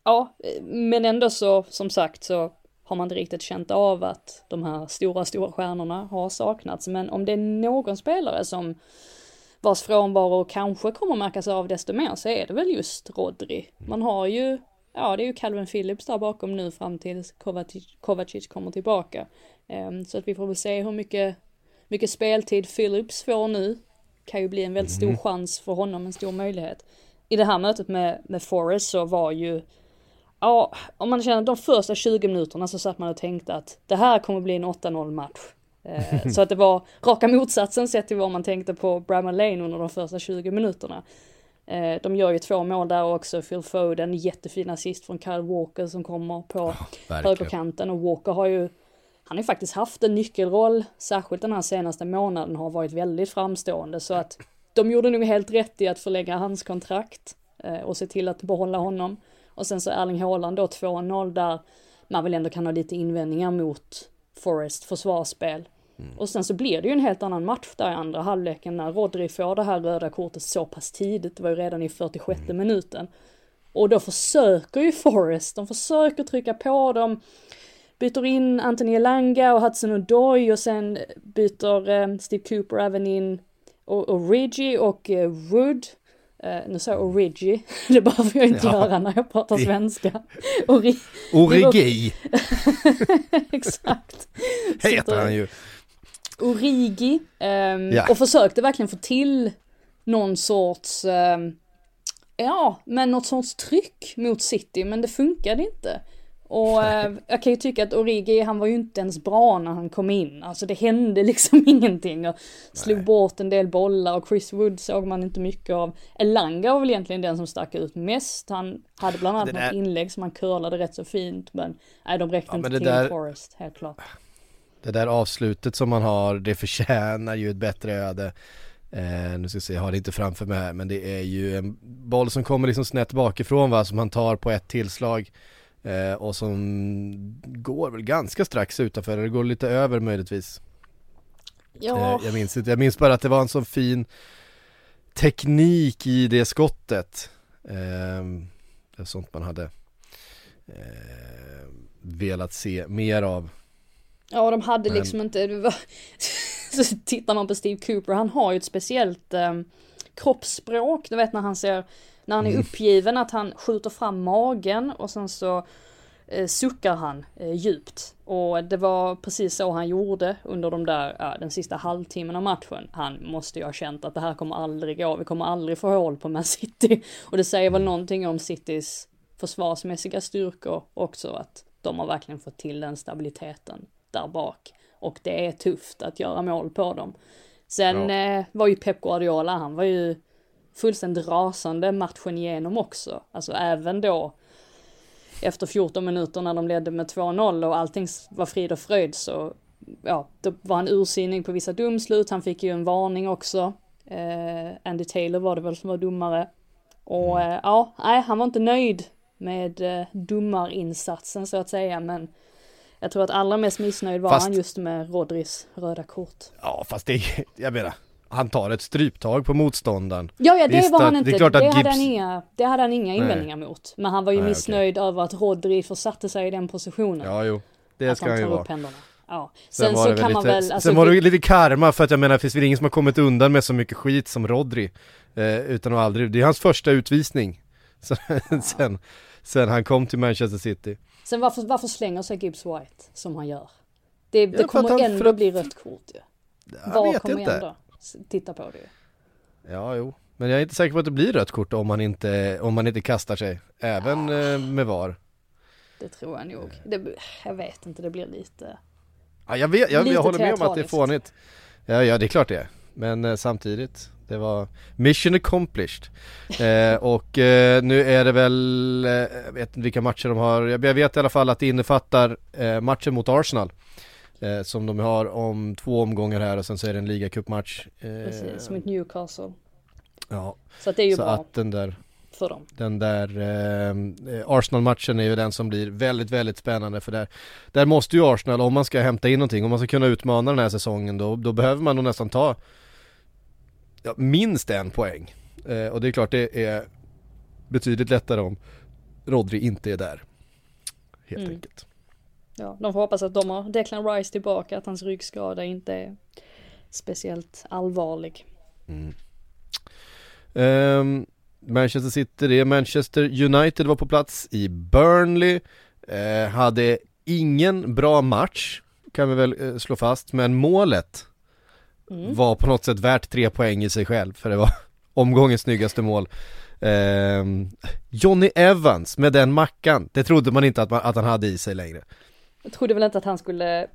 Ja, men ändå så, som sagt så har man inte riktigt känt av att de här stora, stora stjärnorna har saknats. Men om det är någon spelare som vars frånvaro kanske kommer märkas av desto mer så är det väl just Rodri. Man har ju, ja det är ju Calvin Phillips där bakom nu fram tills Kovacic, Kovacic kommer tillbaka. Um, så att vi får väl se hur mycket, mycket speltid Phillips får nu. Kan ju bli en väldigt stor mm. chans för honom, en stor möjlighet. I det här mötet med, med Forrest så var ju Ja, om man känner de första 20 minuterna så satt man och tänkte att det här kommer bli en 8-0 match. Eh, så att det var raka motsatsen sett till vad man tänkte på Bramall Lane under de första 20 minuterna. Eh, de gör ju två mål där också, Phil Foden, jättefin assist från Kyle Walker som kommer på oh, högerkanten och Walker har ju han har ju faktiskt haft en nyckelroll, särskilt den här senaste månaden har varit väldigt framstående så att de gjorde nog helt rätt i att förlänga hans kontrakt eh, och se till att behålla honom. Och sen så Erling Haaland då 2-0 där man väl ändå kan ha lite invändningar mot Forest försvarsspel. Mm. Och sen så blir det ju en helt annan match där i andra halvleken när Rodri får det här röda kortet så pass tidigt, det var ju redan i 46 mm. minuten. Och då försöker ju Forrest, de försöker trycka på dem, byter in Anthony Elanga och Hudson Odoi och sen byter eh, Steve Cooper även in och, och Reggie och eh, Wood. Uh, nu sa jag Origi, <laughs> det behöver jag inte ja. göra när jag pratar svenska. Ori Origi! <laughs> Exakt. Heter han ju. Origi um, ja. och försökte verkligen få till någon sorts, um, ja, men något sorts tryck mot City, men det funkade inte. Och eh, jag kan ju tycka att Origi, han var ju inte ens bra när han kom in. Alltså det hände <laughs> liksom ingenting och slog Nej. bort en del bollar och Chris Wood såg man inte mycket av. Elanga var väl egentligen den som stack ut mest. Han hade bland annat där- något inlägg som han curlade rätt så fint men nej de räckte Ja, inte till där- Forest, helt klart. Det där avslutet som man har, det förtjänar ju ett bättre öde. Eh, nu ska jag se, jag har det inte framför mig här, men det är ju en boll som kommer liksom snett bakifrån va, som han tar på ett tillslag. Eh, och som går väl ganska strax utanför, eller det går lite över möjligtvis. Ja, Eh, jag minns inte, jag minns bara att det var en sån fin teknik i det skottet. Eh, sånt man hade eh, velat se mer av. Ja, de hade Men- liksom inte, <laughs> så tittar man på Steve Cooper, han har ju ett speciellt eh, kroppsspråk, du vet när han ser, när han är Mm. uppgiven, att han skjuter fram magen och sen så eh, suckar han eh, djupt. Och det var precis så han gjorde under de där, ja, den sista halvtimmen av matchen. Han måste ju ha känt att det här kommer aldrig gå, vi kommer aldrig få hål på Man City. <laughs> Och det säger väl någonting om Citys försvarsmässiga styrkor också, att de har verkligen fått till den stabiliteten där bak. Och det är tufft att göra mål på dem. Sen eh, var ju Pep Guardiola, han var ju fullständigt rasande matchen igenom också. Alltså även då efter 14 minuter när de ledde med 2-0 och allting var frid och fröjd så ja, då var han ursinnig på vissa domslut. Han fick ju en varning också. Eh, Andy Taylor var det väl som var domare. Och eh, ja, nej, han var inte nöjd med eh, domarinsatsen så att säga, men jag tror att allra mest missnöjd var Fast- han just med Rodris röda kort. Ja fast det, jag menar, han tar ett stryptag på motståndaren. Ja, ja, det Visst var han att- inte. det är klart att hade Gibbs- han inga, det hade han inga Nej. invändningar mot. Men han var ju Nej, missnöjd över att Rodri försatte sig i den positionen. Ja jo, det att ska han ju vara. händerna. Ja. Sen, Sen, var så det kan väl man lite, väl, alltså, sen var det lite karma för att jag menar, det finns väl ingen som har kommit undan med så mycket skit som Rodri. Eh, utan att aldrig, det är hans första utvisning. <laughs> Så, sen, sen han kom till Manchester City. Sen varför, varför slänger sig Gibbs White som han gör? Det, det kommer han- ändå att- bli rött kort ju. Jag Var vet kommer inte. ändå titta på det ju. Ja, jo. Men jag är inte säker på att det blir rött kort om man inte, om man inte kastar sig. Även eh, med VAR. Det tror jag nog. Det, jag vet inte, det blir lite... Ja, jag, vet, jag, jag håller med om att det är fånigt. Ja, ja, det är klart det är. Men eh, samtidigt, det var mission accomplished. Eh, och eh, nu är det väl, eh, jag vet inte vilka matcher de har, jag, vet i alla fall att det innefattar eh, matchen mot Arsenal. Eh, som de har om två omgångar här och sen så är det en ligacupmatch. Eh, Precis, mot Newcastle. Ja, Så att det är ju så bra att den där för dem. Den där Arsenal-matchen är ju den som blir väldigt, väldigt spännande för där, där måste ju Arsenal, om man ska hämta in någonting, om man ska kunna utmana den här säsongen då, då behöver man nog nästan ta ja, minst en poäng. Eh, och det är klart det är betydligt lättare om Rodri inte är där. Helt Mm. enkelt. Ja, de får hoppas att de har Declan Rice tillbaka, att hans ryggskada inte är speciellt allvarlig. Ehm, Manchester City, det är Manchester United var på plats i Burnley. Eh, hade ingen bra match, kan vi väl eh, slå fast, men målet Mm. var på något sätt värt tre poäng i sig själv, för det var <laughs> omgångens snyggaste mål. Ehm, Johnny Evans med den mackan, det trodde man inte att, man, att han hade i sig längre. Jag trodde väl inte att han skulle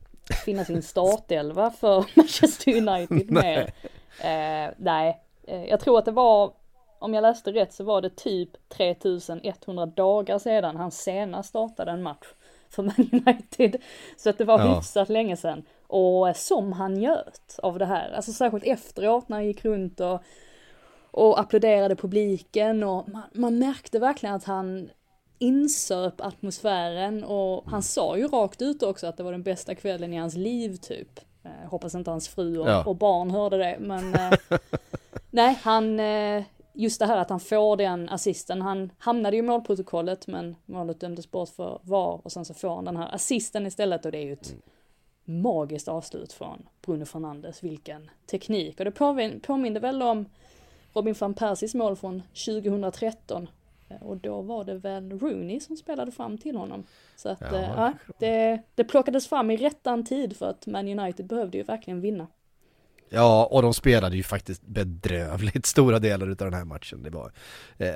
finna sin startelva för <laughs> Manchester United <laughs> mer. Eh, nej, eh, jag tror att det var, om jag läste rätt så var det typ 3100 dagar sedan han senast startade en match för Man United. Så att det var Ja. hyfsat länge sedan. Och som han njöt av det här, alltså särskilt efteråt när han gick runt och, och applåderade publiken och man, man märkte verkligen att han insöp atmosfären och han sa ju rakt ut också att det var den bästa kvällen i hans liv typ. Eh, hoppas inte hans fru och, Ja. och barn hörde det men eh, <laughs> nej han, eh, just det här att han får den assisten, han hamnade ju i målprotokollet men målet dömdes bort för VAR och sen så får han den här assisten istället och det är ju ett magiskt avslut från Bruno Fernandes, vilken teknik och det påmin- påminner väl om Robin van Persies mål från 2013 Eh, och då var det väl Rooney som spelade fram till honom. Så att Ja, ja, det, det plockades fram i rättan tid för att Man United behövde ju verkligen vinna. Ja, och de spelade ju faktiskt bedrövligt <laughs> stora delar utav den här matchen. Det var, eh,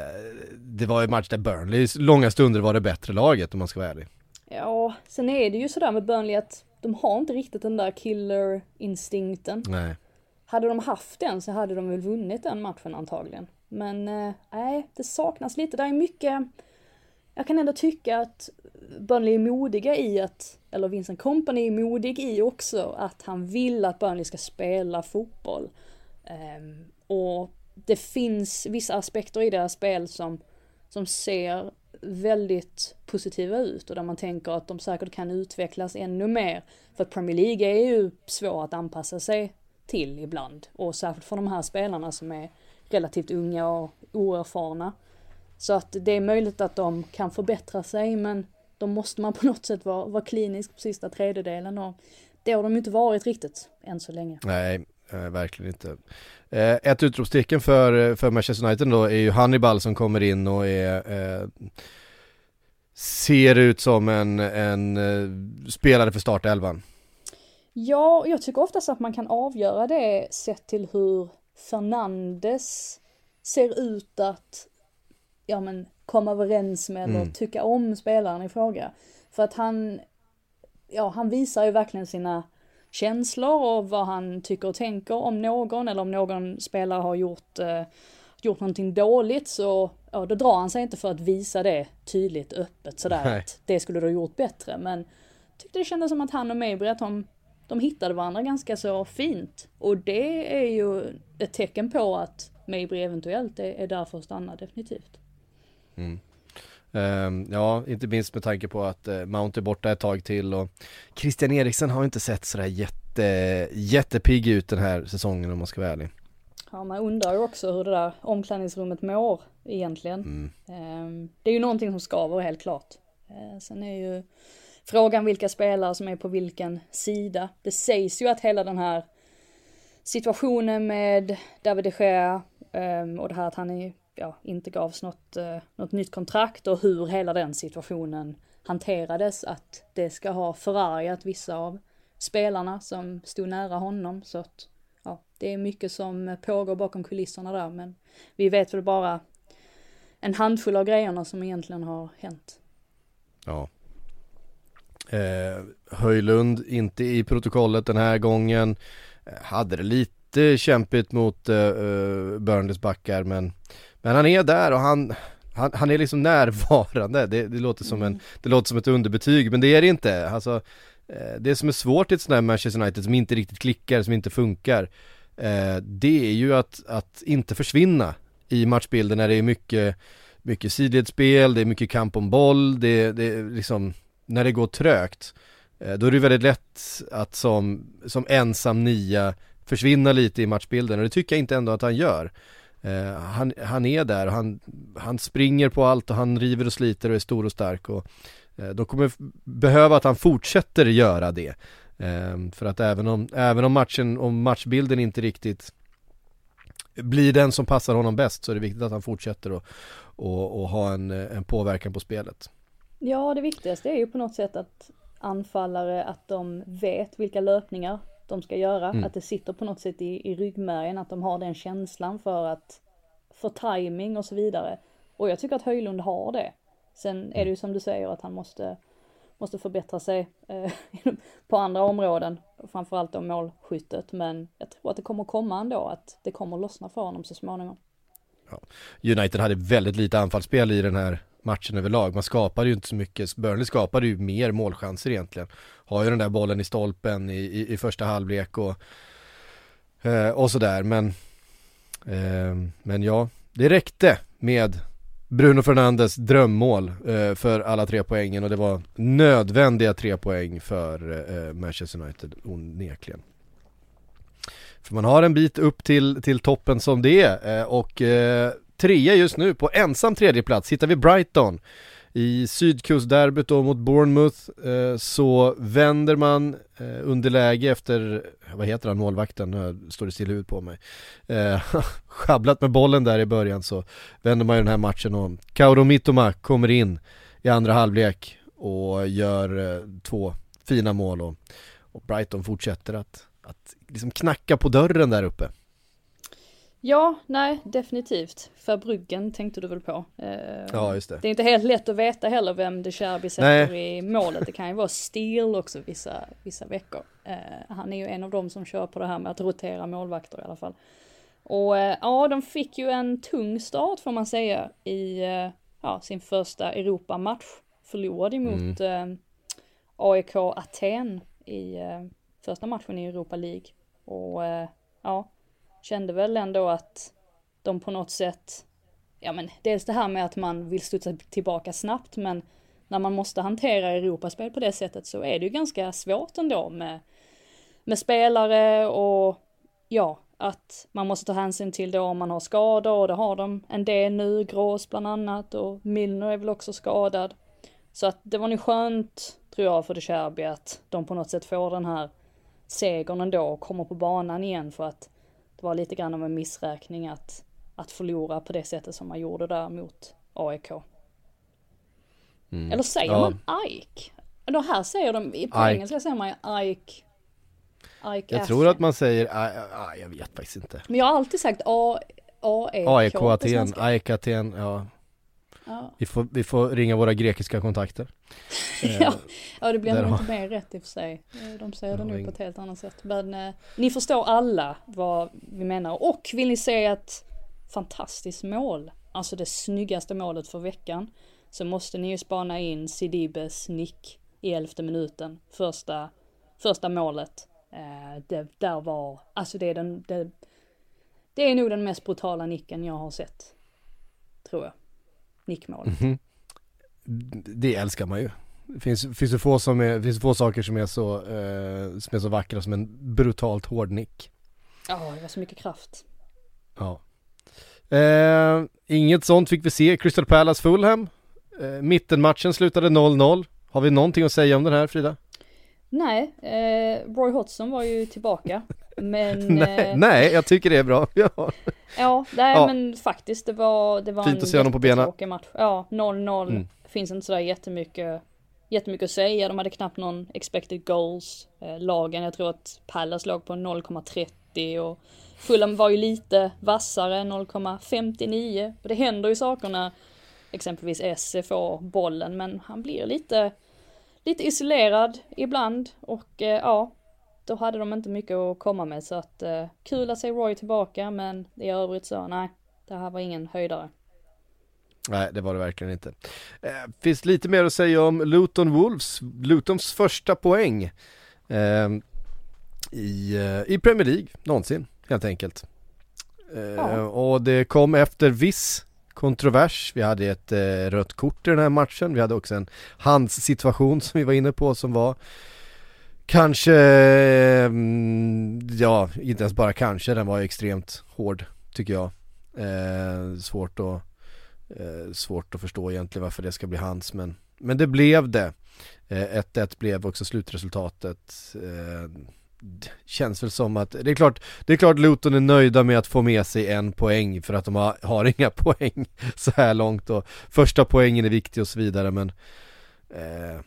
det var en match där Burnley långa stunder var det bättre laget om man ska vara ärlig. Ja, sen är det ju sådär med Burnley att de har inte riktigt den där killer-instinkten. Nej. Hade de haft den så hade de väl vunnit den matchen antagligen. Men eh, nej, det saknas lite. Det är mycket, jag kan ändå tycka att Burnley är modiga i att, eller Vincent Company är modig i också, att han vill att Burnley ska spela fotboll. Um, och det finns vissa aspekter i deras spel som, som ser väldigt positiva ut och där man tänker att de säkert kan utvecklas ännu mer. För att Premier League är ju svår att anpassa sig till ibland och särskilt för de här spelarna som är relativt unga och oerfarna. Så att det är möjligt att de kan förbättra sig men då måste man på något sätt vara, vara klinisk på sista tredjedelen och det har de inte varit riktigt än så länge. Nej, eh, verkligen inte. Eh, ett utropstecken för, för Manchester United då är ju Hannibal som kommer in och är eh, ser ut som en, en eh, spelare för startelvan. Ja, jag tycker oftast att man kan avgöra det sett till hur Fernandes ser ut att ja, men, komma överens med eller mm. tycka om spelaren i fråga. För att han, ja, han visar ju verkligen sina känslor och vad han tycker och tänker om någon eller om någon spelare har gjort, eh, gjort någonting dåligt så ja, då drar han sig inte för att visa det tydligt öppet sådär Nej. att det skulle du ha gjort bättre men tyckte det kändes som att han och Mabry att de, de hittade varandra ganska så fint och det är ju ett tecken på att Mabry eventuellt är, är där för att stanna definitivt. Mm. Um, ja, inte minst med tanke på att uh, Mount är borta ett tag till och Christian Eriksen har inte sett sådär jätte, jättepigg ut den här säsongen om man ska vara ärlig. Ja, man undrar ju också hur det där omklädningsrummet mår egentligen. Mm. Um, det är ju någonting som skaver helt klart. Uh, sen är ju frågan vilka spelare som är på vilken sida. Det sägs ju att hela den här situationen med David de Gea um, och det här att han är ja, inte gavs något, eh, något nytt kontrakt och hur hela den situationen hanterades. Att det ska ha förargat vissa av spelarna som stod nära honom. Så att ja, det är mycket som pågår bakom kulisserna där. Men vi vet väl bara en handfull av grejerna som egentligen har hänt. Ja. Eh, Höjlund inte i protokollet den här gången. Eh, hade det lite kämpigt mot eh, eh Burnleys backar men men han är där och han, han, han är liksom närvarande, det, det, låter som en, mm. det låter som ett underbetyg men det är det inte. Alltså, eh, det som är svårt i ett sånt här Manchester United som inte riktigt klickar, som inte funkar, eh, det är ju att, att inte försvinna i matchbilden när det är mycket, mycket sidledsspel, det är mycket kamp om boll, det, det är liksom, när det går trögt, eh, då är det väldigt lätt att som, som ensam nia försvinna lite i matchbilden och det tycker jag inte ändå att han gör. Eh, han, han är där och han, han springer på allt och han river och sliter och är stor och stark och eh, de kommer behöva att han fortsätter göra det. Eh, för att även om, även om matchen, om matchbilden inte riktigt blir den som passar honom bäst så är det viktigt att han fortsätter och, och, och ha en, en påverkan på spelet. Ja, det viktigaste är ju på något sätt att anfallare, att de vet vilka löpningar de ska göra. Mm. Att det sitter på något sätt i, i ryggmärgen, att de har den känslan för att, för timing och så vidare. Och jag tycker att Höjlund har det. Sen är det ju som du säger att han måste, måste förbättra sig eh, <laughs> på andra områden, framförallt då målskyttet. Men jag tror att det kommer komma ändå, att det kommer lossna för honom så småningom. Ja. United hade väldigt lite anfallsspel i den här matchen överlag. Man skapade ju inte så mycket, Burnley skapade ju mer målchanser egentligen. Har ju den där bollen i stolpen i, i, i första halvlek och, eh, och sådär men eh, Men ja, det räckte med Bruno Fernandes drömmål eh, för alla tre poängen och det var nödvändiga tre poäng för eh, Manchester United onekligen. För man har en bit upp till, till toppen som det är eh, och eh, trea just nu på ensam tredje plats hittar vi Brighton. I sydkustderbyt då mot Bournemouth eh, så vänder man eh, underläge efter, vad heter han, målvakten, nu står det still ut på mig. Eh, <laughs> schabblat med bollen där i början så vänder man ju den här matchen och Kauro Mitoma kommer in i andra halvlek och gör eh, två fina mål och, och Brighton fortsätter att, att liksom knacka på dörren där uppe. Ja, nej, definitivt. För Bryggen tänkte du väl på. Eh, Ja, just det. Det är inte helt lätt att veta heller vem de Cherby sätter i målet. Det kan ju vara Steel också vissa, vissa veckor. Eh, han är ju en av dem som kör på det här med att rotera målvakter i alla fall. Och eh, ja, de fick ju en tung start får man säga i ja, sin första Europamatch. Förlorade mot eh, AIK Aten i första matchen i Europa League. Och ja, kände väl ändå att de på något sätt, ja men dels det här med att man vill studsa tillbaka snabbt men när man måste hantera Europaspel på det sättet så är det ju ganska svårt ändå med, med spelare och ja, att man måste ta hänsyn till då om man har skador och det har de en del nu, Grås bland annat och Milner är väl också skadad. Så att det var nog skönt, tror jag, för De Cherby att de på något sätt får den här segern ändå och kommer på banan igen för att var lite grann av en missräkning att, att förlora på det sättet som man gjorde där mot AIK. Eller säger Ja. man Ike? Då här säger de, på Ike. engelska säger man ju Ike. Ike Jag tror att man säger, ah, ah, jag vet faktiskt inte. Men jag har alltid sagt A, AEK AIK på Aten. AIK Aten, ja. Ja. Vi får, vi får ringa våra grekiska kontakter. <laughs> Eh, Ja, ja, det blir nog inte mer rätt i och för sig. De säger det nog på ett helt annat sätt. Men eh, ni förstår alla vad vi menar. Och vill ni se ett fantastiskt mål, alltså det snyggaste målet för veckan, så måste ni ju spana in Sidibes nick i elfte minuten. Första, första målet. Eh, det där var, alltså det är den, det, det är nog den mest brutala nicken jag har sett. Tror jag. Nickmål. Mhm. Det älskar man ju. Det finns, finns det få, som är, finns få saker som är, så, eh, som är så vackra som en brutalt hård nick. Ja, det var så mycket kraft. Ja. Eh, inget sånt fick vi se. Crystal Palace Fulham. Eh, mittenmatchen slutade 0-0. Har vi någonting att säga om den här Frida? Nej, eh, Roy Hodgson var ju tillbaka. Men, <laughs> nej, eh, nej, jag tycker det är bra. <laughs> Ja. ja, nej Ja. men faktiskt det var, det var Fint en att se honom på benen. match. Ja, 0-0. Mm. Finns inte sådär jättemycket, jättemycket att säga. De hade knappt någon expected goals. Eh, lagen, jag tror att Palace låg på 0,30 och Fulham var ju lite vassare, 0,59. Och det händer ju saker när exempelvis Esse får bollen, men han blir lite, lite isolerad ibland och eh, ja, då hade de inte mycket att komma med så att eh, kul att se Roy tillbaka, men i övrigt så nej, det här var ingen höjdare. Nej, det var det verkligen inte. Eh, finns lite mer att säga om Luton Wolves, Lutons första poäng eh, i, eh, i Premier League någonsin, helt enkelt. Eh, Ja. Och det kom efter viss kontrovers. Vi hade ett eh, rött kort i den här matchen. Vi hade också en handssituation som vi var inne på som var kanske, eh, ja, inte ens bara kanske, den var extremt hård tycker jag. Eh, svårt att Eh, svårt att förstå egentligen varför det ska bli hans men, men det blev det. Eh, 1-1 blev också slutresultatet. Eh, Känns väl som att, det är klart, det är klart Luton är nöjda med att få med sig en poäng för att de har, har inga <laughs> poäng så här långt och första poängen är viktig och så vidare men eh,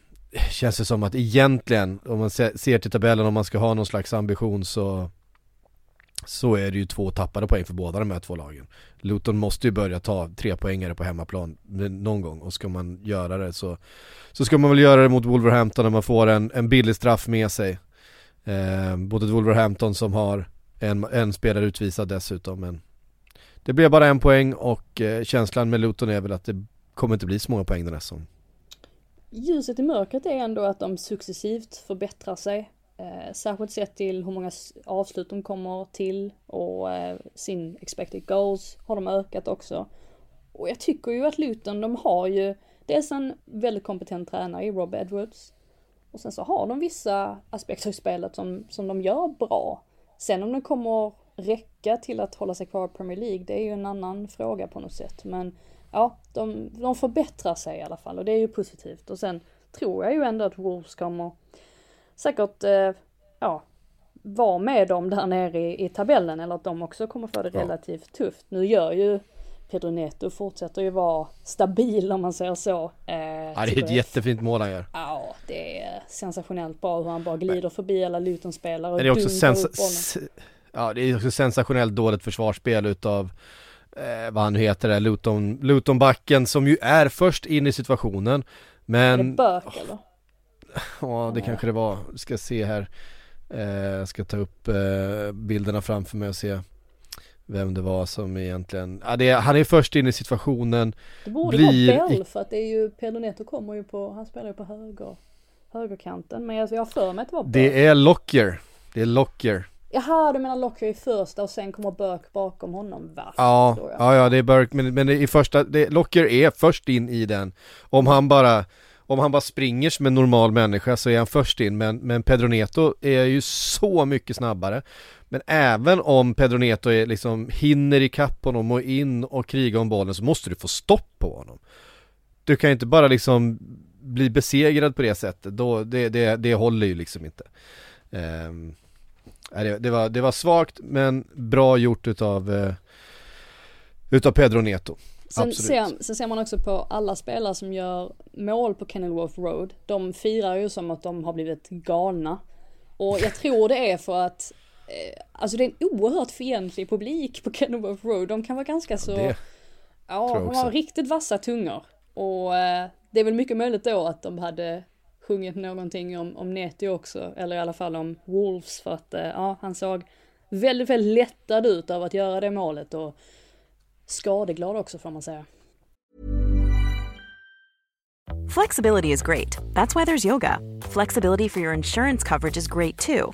känns det som att egentligen om man ser, ser till tabellen om man ska ha någon slags ambition så så är det ju två tappade poäng för båda de här två lagen. Luton måste ju börja ta tre poängare på hemmaplan eh, någon gång och ska man göra det så så ska man väl göra det mot Wolverhampton när man får en, en billig straff med sig. Eh, både Wolverhampton som har en, en spelare utvisad dessutom men det blev bara en poäng och eh, känslan med Luton är väl att det kommer inte bli så många poäng den här säsongen. Ljuset i mörkret är ändå att de successivt förbättrar sig. Eh, särskilt sett till hur många avslut de kommer till och eh, sin expected goals har de ökat också. Och jag tycker ju att Luton, de har ju dels en väldigt kompetent tränare i Rob Edwards. Och sen så har de vissa aspekter i spelet som, som de gör bra. Sen om det kommer räcka till att hålla sig kvar i Premier League, det är ju en annan fråga på något sätt. Men ja, de, de förbättrar sig i alla fall och det är ju positivt. Och sen tror jag ju ändå att Wolves kommer säkert, eh, ja, vara med dem där nere i, i tabellen eller att de också kommer få det relativt tufft. Nu gör ju Pedro Neto fortsätter ju vara stabil om man säger så. Eh, Ja, det är ett jättefint mål han gör. Ja, det är sensationellt bra hur han bara glider förbi alla Luton-spelare och Är det också sens- bollen. s- ja det är också sensationellt dåligt försvarsspel utav eh, vad han nu heter där, Luton, Lutonbacken som ju är först in i situationen. Men... Är det Bök eller? Ja det kanske det var, ska se här. Eh, ska ta upp eh, bilderna framför mig och se vem det var som egentligen, ja, det är, han är först in i situationen. Det borde blir vara Bell för att det är ju, Pedro Neto kommer ju på, han spelar ju på höger, högerkanten. Men jag, jag har för mig att det var Bök. Det är Lockyer, det är Lockyer. Jaha, du menar Lockyer i första och sen kommer Bök bakom honom va? Ja, ja, ja det är Burke, men, men i första, det, Locker är först in i den. Om han bara, om han bara springer som en normal människa så är han först in, men, men Pedro Neto är ju så mycket snabbare. Men även om Pedro Neto är liksom, hinner ikapp honom och in och kriga om bollen så måste du få stopp på honom. Du kan ju inte bara liksom bli besegrad på det sättet, då, det, det, det håller ju liksom inte. Nej, det, det, var, det var svagt men bra gjort utav eh, Utav Pedro Neto. Sen ser, sen ser man också på alla spelare som gör mål på Kenilworth Road. De firar ju som att de har blivit galna. Och jag tror det är för att Alltså det är en oerhört fientlig publik på Kenilworth Road. De kan vara ganska så det Ja, de har riktigt vassa tungor. Och eh, det är väl mycket möjligt då att de hade sjungit någonting om, om Neto också. Eller i alla fall om Wolves för att eh, ja, han såg väldigt, väldigt lättad ut av att göra det målet och skadeglad också får man säga. Flexibility is great. That's why there's yoga. Flexibility for your insurance coverage is great too.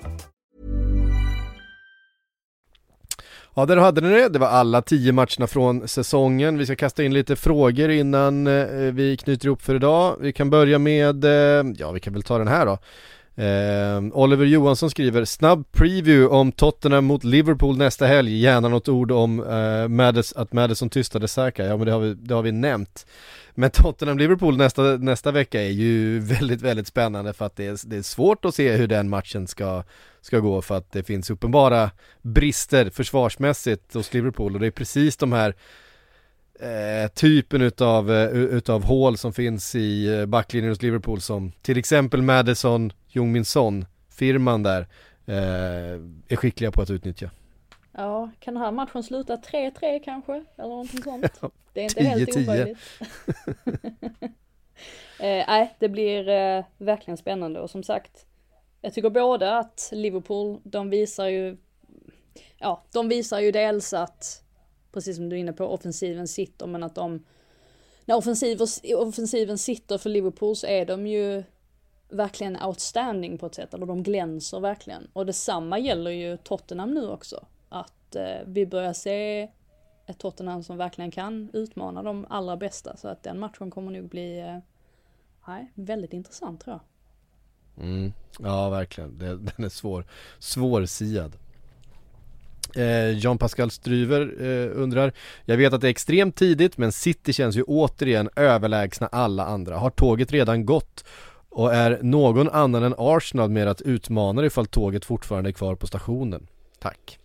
Ja, där hade ni det. Det var alla tio matcherna från säsongen. Vi ska kasta in lite frågor innan eh, vi knyter ihop för idag. Vi kan börja med, eh, ja vi kan väl ta den här då. Eh, Oliver Johansson skriver snabb preview om Tottenham mot Liverpool nästa helg. Gärna något ord om eh, Madis, att Madison tystade Saka. Ja men det har vi, det har vi nämnt. Men Tottenham-Liverpool nästa, nästa vecka är ju <laughs> väldigt, väldigt spännande för att det är, det är svårt att se hur den matchen ska, ska gå för att det finns uppenbara brister försvarsmässigt hos Liverpool och det är precis de här eh, typen utav, eh, utav hål som finns i eh, backlinjen hos Liverpool som till exempel Madison, Jungmin Son, firman där eh, är skickliga på att utnyttja. Ja, kan den här matchen sluta 3-3 kanske? Eller någonting sånt? Det är inte helt 10-10. omöjligt. <laughs> <laughs> eh, nej, det blir eh, verkligen spännande och som sagt, jag tycker både att Liverpool, de visar ju, ja, de visar ju dels att, precis som du är inne på, offensiven sitter, men att de, när offensiven, offensiven sitter för Liverpool så är de ju verkligen outstanding på ett sätt, eller de glänser verkligen. Och detsamma gäller ju Tottenham nu också. Att eh, vi börjar se ett Tottenham som verkligen kan utmana de allra bästa. Så att den matchen kommer nog bli eh, nej, väldigt intressant tror jag. Mm. Ja verkligen, det, <laughs> den är svår, svårsiad. Eh, Jean-Pascal Stryver eh, undrar Jag vet att det är extremt tidigt men City känns ju återigen överlägsna alla andra. Har tåget redan gått? Och är någon annan än Arsenal med att utmana ifall tåget fortfarande är kvar på stationen? Tack.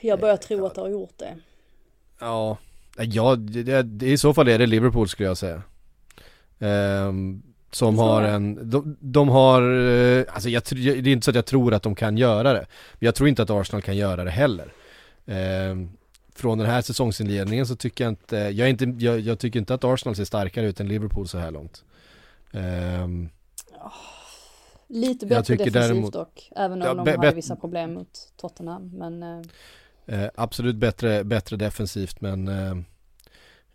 Jag börjar tro att det har gjort det. Ja, ja det, det, i så fall är det Liverpool skulle jag säga. Som har en, de, de har, eh, alltså jag, det är inte så att jag tror att de kan göra det. Men jag tror inte att Arsenal kan göra det heller. Ehm, från den här säsongsinledningen så tycker jag inte, jag, är inte jag, jag tycker inte att Arsenal ser starkare ut än Liverpool så här långt. Ehm, Lite bättre defensivt däremot- dock. Även om Ja, de hade bet- vissa problem mot Tottenham. Men eh, Eh, absolut bättre, bättre defensivt men eh,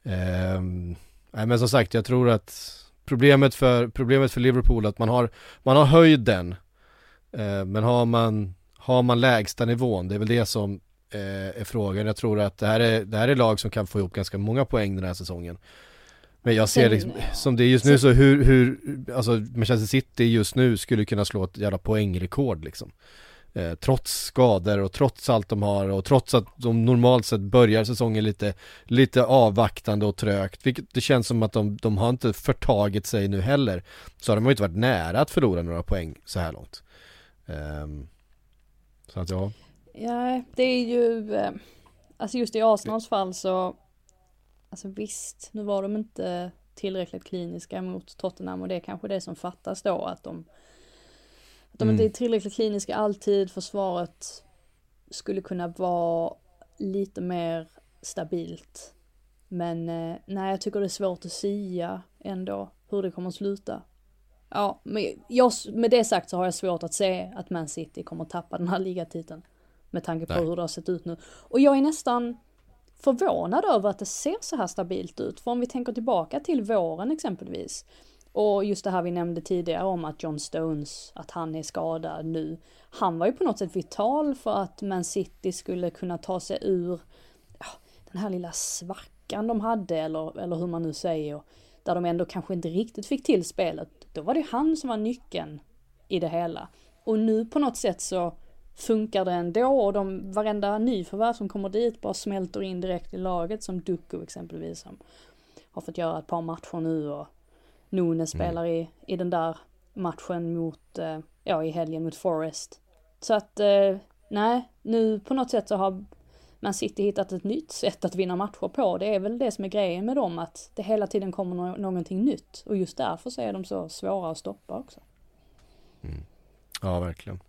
ehm, nej, men som sagt jag tror att problemet för, problemet för Liverpool är att man har, man har höjden eh, men har man, har man lägsta nivån det är väl det som eh, är frågan. Jag tror att det här är, det här är lag som kan få ihop ganska många poäng den här säsongen. Men jag ser liksom, som det är just nu så hur, hur, alltså Manchester City just nu skulle kunna slå ett jävla poängrekord liksom. Eh, trots skador och trots allt de har och trots att de normalt sett börjar säsongen lite, lite avvaktande och trögt. Vilket det känns som att de, de har inte förtagit sig nu heller. Så har de ju inte varit nära att förlora några poäng så här långt. Um, så att ja. Ja, det är ju, eh, alltså just i Arsenals fall så, alltså visst, nu var de inte tillräckligt kliniska mot Tottenham och det är kanske det som fattas då att de, att de mm. inte är tillräckligt kliniska alltid, försvaret skulle kunna vara lite mer stabilt. Men eh, nej, jag tycker det är svårt att sia ändå hur det kommer att sluta. Ja, men jag, med det sagt så har jag svårt att se att Man City kommer att tappa den här ligatiteln. Med tanke på Nej. hur det har sett ut nu. Och jag är nästan förvånad över att det ser så här stabilt ut. För om vi tänker tillbaka till våren exempelvis. Och just det här vi nämnde tidigare om att John Stones, att han är skadad nu. Han var ju på något sätt vital för att Man City skulle kunna ta sig ur ja, den här lilla svackan de hade eller, eller hur man nu säger. Där de ändå kanske inte riktigt fick till spelet. Då var det han som var nyckeln i det hela. Och nu på något sätt så funkar det ändå och de, varenda nyförvärv som kommer dit bara smälter in direkt i laget som Duku exempelvis som har fått göra ett par matcher nu och Nunes mm. spelar i, i den där matchen mot, eh, ja i helgen mot Forest. Så att, eh, nej, nu på något sätt så har Man City hittat ett nytt sätt att vinna matcher på. Det är väl det som är grejen med dem, att det hela tiden kommer no någonting nytt. Och just därför så är de så svåra att stoppa också. Mm. Ja, verkligen.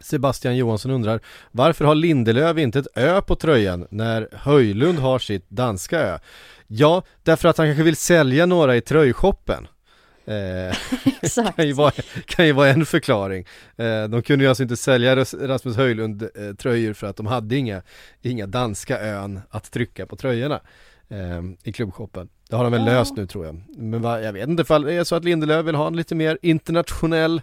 Sebastian Johansson undrar Varför har Lindelöf inte ett ö på tröjan när Höjlund har sitt danska ö? Ja, därför att han kanske vill sälja några i tröjshoppen eh, <laughs> Exakt. kan, ju vara, kan ju vara en förklaring eh, De kunde ju alltså inte sälja Rasmus Höjlund eh, tröjor för att de hade inga, inga danska ön att trycka på tröjorna eh, i klubbshoppen Det har de väl ja. löst nu tror jag Men va, jag vet inte ifall det är så att Lindelöf vill ha en lite mer internationell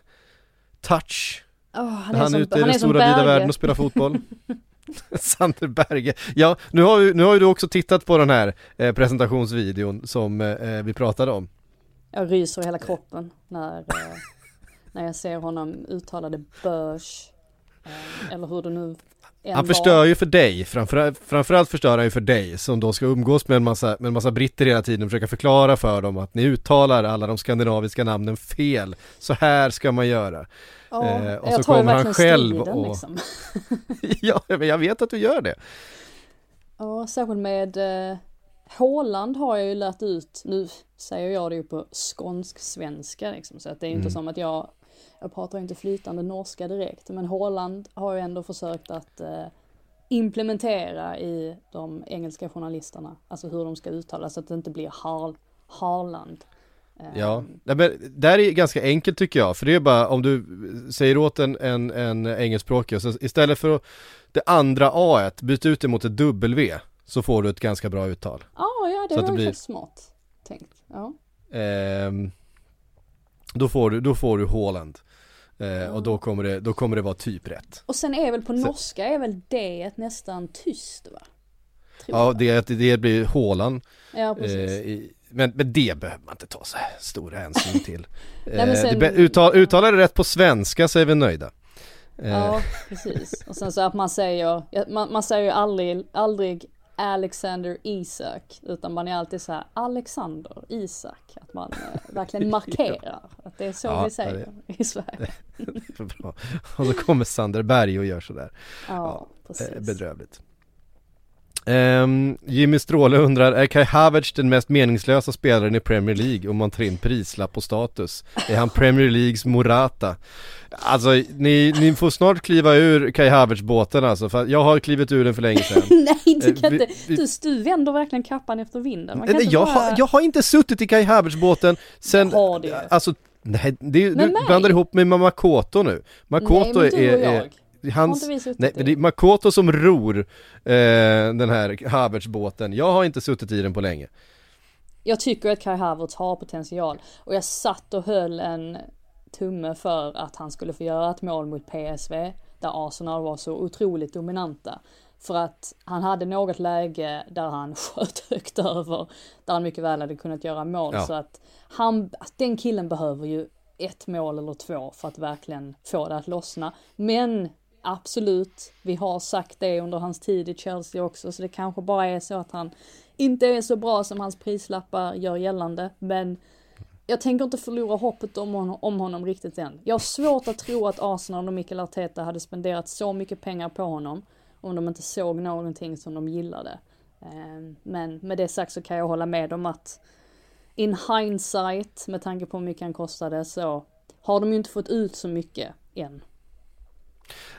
touch Oh, han, är han är ute i den stora vida världen och spelar fotboll. <laughs> Sander Berge, ja nu har, ju, nu har ju du också tittat på den här eh, presentationsvideon som eh, vi pratade om. Jag ryser hela kroppen när, eh, när jag ser honom uttala det börs eh, Eller hur det nu han förstör ju för dig, framförallt, framförallt förstör han ju för dig som då ska umgås med en massa, med en massa britter hela tiden och försöka förklara för dem att ni uttalar alla de skandinaviska namnen fel. Så här ska man göra. Ja, eh, och så kommer han själv och... Liksom. <laughs> ja, men jag vet att du gör det. Ja, särskilt med eh, Håland har jag ju lärt ut, nu säger jag det ju på skånsk-svenska liksom, så att det är mm. inte som att jag, jag pratar inte flytande norska direkt, men Håland har ju ändå försökt att eh, implementera i de engelska journalisterna, alltså hur de ska uttala så att det inte blir Har Harland. Ja, ehm. Men där är ganska enkelt tycker jag, för det är bara om du säger åt en, en, en engelskspråkig, så istället för det andra A byt ut det mot ett W, så får du ett ganska bra uttal. Ah, ja, det så var det blir... smart tänkt. Ja. Ehm, då får du, då får du Håland. Eh, och då kommer, det, då kommer det vara typ rätt. Och sen är väl på norska är väl det nästan tyst va? Tror ja, det, det blir Håland. Ja, precis. Eh, i, men, men det behöver man inte ta så stor hänsyn till. <laughs> Nej, sen, eh, uttal, uttalar det rätt på svenska så är vi nöjda. Ja, eh. precis. Och sen så att man säger, man, man säger ju aldrig, aldrig Alexander Isak, utan man är alltid så här Alexander Isak, att man eh, verkligen <laughs> markerar att det är så ja, vi säger det, i Sverige. <laughs> bra. Och så kommer Sander Berg och gör sådär. Ja, ja precis. Bedrövligt. Um, Jimmy Stråle undrar, är Kai Havertz den mest meningslösa spelaren i Premier League om man tar in prislapp och status? Är han Premier Leagues Morata? Alltså ni, ni får snart kliva ur Kai Havertz-båten alltså, för jag har klivit ur den för länge sedan <laughs> Nej du kan uh, inte, vi, du, du vänder verkligen kappan efter vinden Man kan nej, jag, bara... har, jag har inte suttit i Kai Havertz-båten sen, jag har det. alltså Nej, det, du blandar ihop med Makoto nu Makoto nej, är, är, hans, nej, det är Makoto som ror eh, den här Havertz-båten. Jag har inte suttit i den på länge. Jag tycker att Kai Havertz har potential och jag satt och höll en tumme för att han skulle få göra ett mål mot PSV där Arsenal var så otroligt dominanta. För att han hade något läge där han <laughs> sköt högt över, där han mycket väl hade kunnat göra mål. Ja. Så att han, den killen behöver ju ett mål eller två för att verkligen få det att lossna. Men absolut, vi har sagt det under hans tid i Chelsea också, så det kanske bara är så att han inte är så bra som hans prislappar gör gällande. Men jag tänker inte förlora hoppet om honom, om honom riktigt än. Jag har svårt att tro att Arsenal och Mikael Arteta hade spenderat så mycket pengar på honom om de inte såg någonting som de gillade. Ehm, men med det sagt så kan jag hålla med om att in hindsight, med tanke på hur mycket han kostade, så har de ju inte fått ut så mycket än.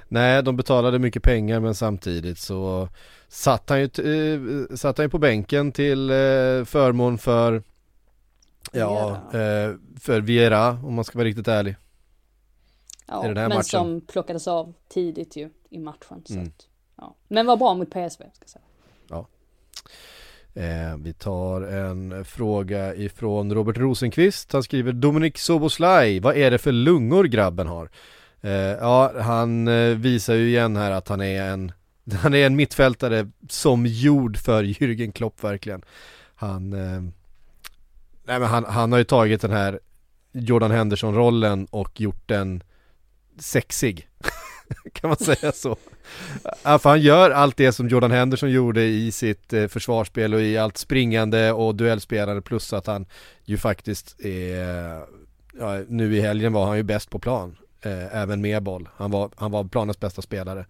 Nej, de betalade mycket pengar men samtidigt så satt han ju, eh, satt han ju på bänken till eh, förmån för Ja, eh, för Viera om man ska vara riktigt ärlig. Ja, men matchen. som plockades av tidigt ju i matchen. Så mm. att, ja. Men var bra mot PSV ska säga. Ja. Eh, vi tar en fråga ifrån Robert Rosenqvist. Han skriver Dominik Soboslaj, vad är det för lungor grabben har? Eh, ja, han eh, visar ju igen här att han är en <laughs> han är en mittfältare som gjord för Jürgen Klopp verkligen. Han eh, Nej men han, han har ju tagit den här Jordan Henderson-rollen och gjort den sexig. <laughs> kan man säga så? Ja, för han gör allt det som Jordan Henderson gjorde i sitt eh, försvarsspel och i allt springande och duellspelande plus att han ju faktiskt är, ja, nu i helgen var han ju bäst på plan. Eh, även med boll. Han var, han var planens bästa spelare.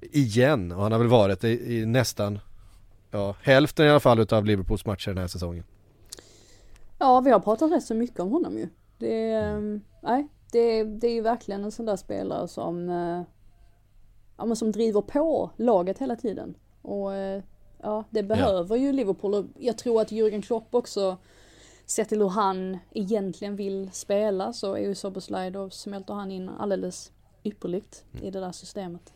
Igen, och han har väl varit i, i nästan, ja, hälften i alla fall utav Liverpools matcher den här säsongen. Ja, vi har pratat rätt så mycket om honom ju. Det, mm. nej, det, det är ju verkligen en sån där spelare som, eh, ja men som driver på laget hela tiden. Och eh, ja, det behöver ja. ju Liverpool och jag tror att Jürgen Klopp också, sett till hur han egentligen vill spela så är ju Soboslaj då smälter han in alldeles ypperligt mm. i det där systemet.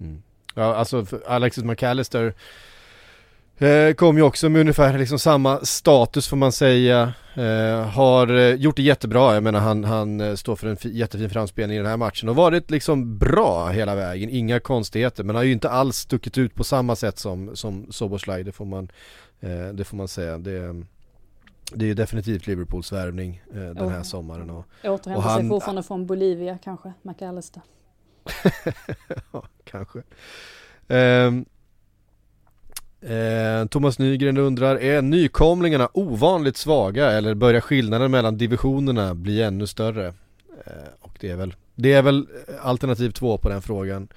Mm. Ja, alltså Alexis McAllister Eh, kom ju också med ungefär liksom samma status får man säga. Eh, har eh, gjort det jättebra, jag menar han, han eh, står för en jättefin framspelning i den här matchen och varit liksom bra hela vägen, inga konstigheter men har ju inte alls stuckit ut på samma sätt som, som Soboslaj, det får man, eh, det får man säga. Det, det är ju definitivt Liverpools värvning eh, den här sommaren. Och, Återhämtar sig fortfarande från Bolivia kanske, McAllister. <laughs> ja, kanske. Um, Eh, Thomas Nygren undrar, är nykomlingarna ovanligt svaga eller börjar skillnaden mellan divisionerna bli ännu större? Eh, och det är väl, det är väl alternativ två på den frågan.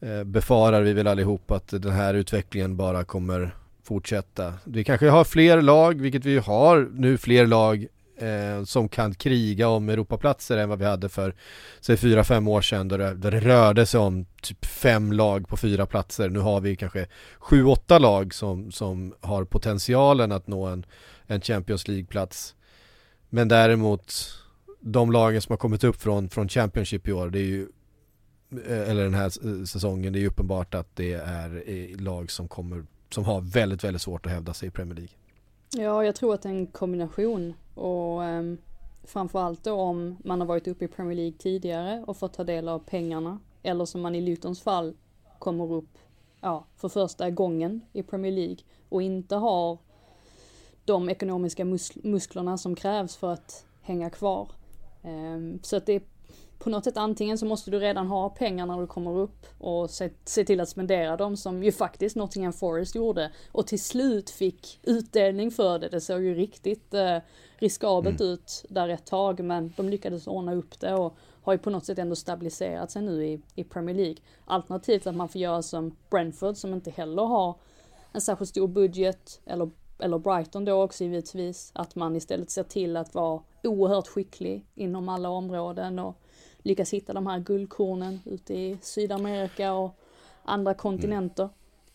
Eh, befarar vi väl allihop att den här utvecklingen bara kommer fortsätta. Vi kanske har fler lag, vilket vi har nu fler lag eh, som kan kriga om Europaplatser än vad vi hade för säg fyra, fem år sedan då det, där det rörde sig om typ fem lag på fyra platser. Nu har vi kanske sju, åtta lag som, som har potentialen att nå en, en Champions League-plats. Men däremot de lagen som har kommit upp från, från Championship i år, det är ju eh, eller den här säsongen, det är ju uppenbart att det är eh, lag som kommer som har väldigt, väldigt svårt att hävda sig i Premier League. Ja, jag tror att det är en kombination och um, framförallt då om man har varit uppe i Premier League tidigare och fått ta del av pengarna eller som man i Lutons fall kommer upp ja, för första gången i Premier League och inte har de ekonomiska mus musklerna som krävs för att hänga kvar. Um, så att det är på något sätt antingen så måste du redan ha pengar när du kommer upp och se, se till att spendera dem som ju faktiskt Nottingham Forest gjorde och till slut fick utdelning för det. Det såg ju riktigt eh, riskabelt mm. ut där ett tag men de lyckades ordna upp det och har ju på något sätt ändå stabiliserat sig nu i, i Premier League. Alternativt att man får göra som Brentford som inte heller har en särskilt stor budget eller eller Brighton då också givetvis, att man istället ser till att vara oerhört skicklig inom alla områden och lyckas hitta de här guldkornen ute i Sydamerika och andra kontinenter.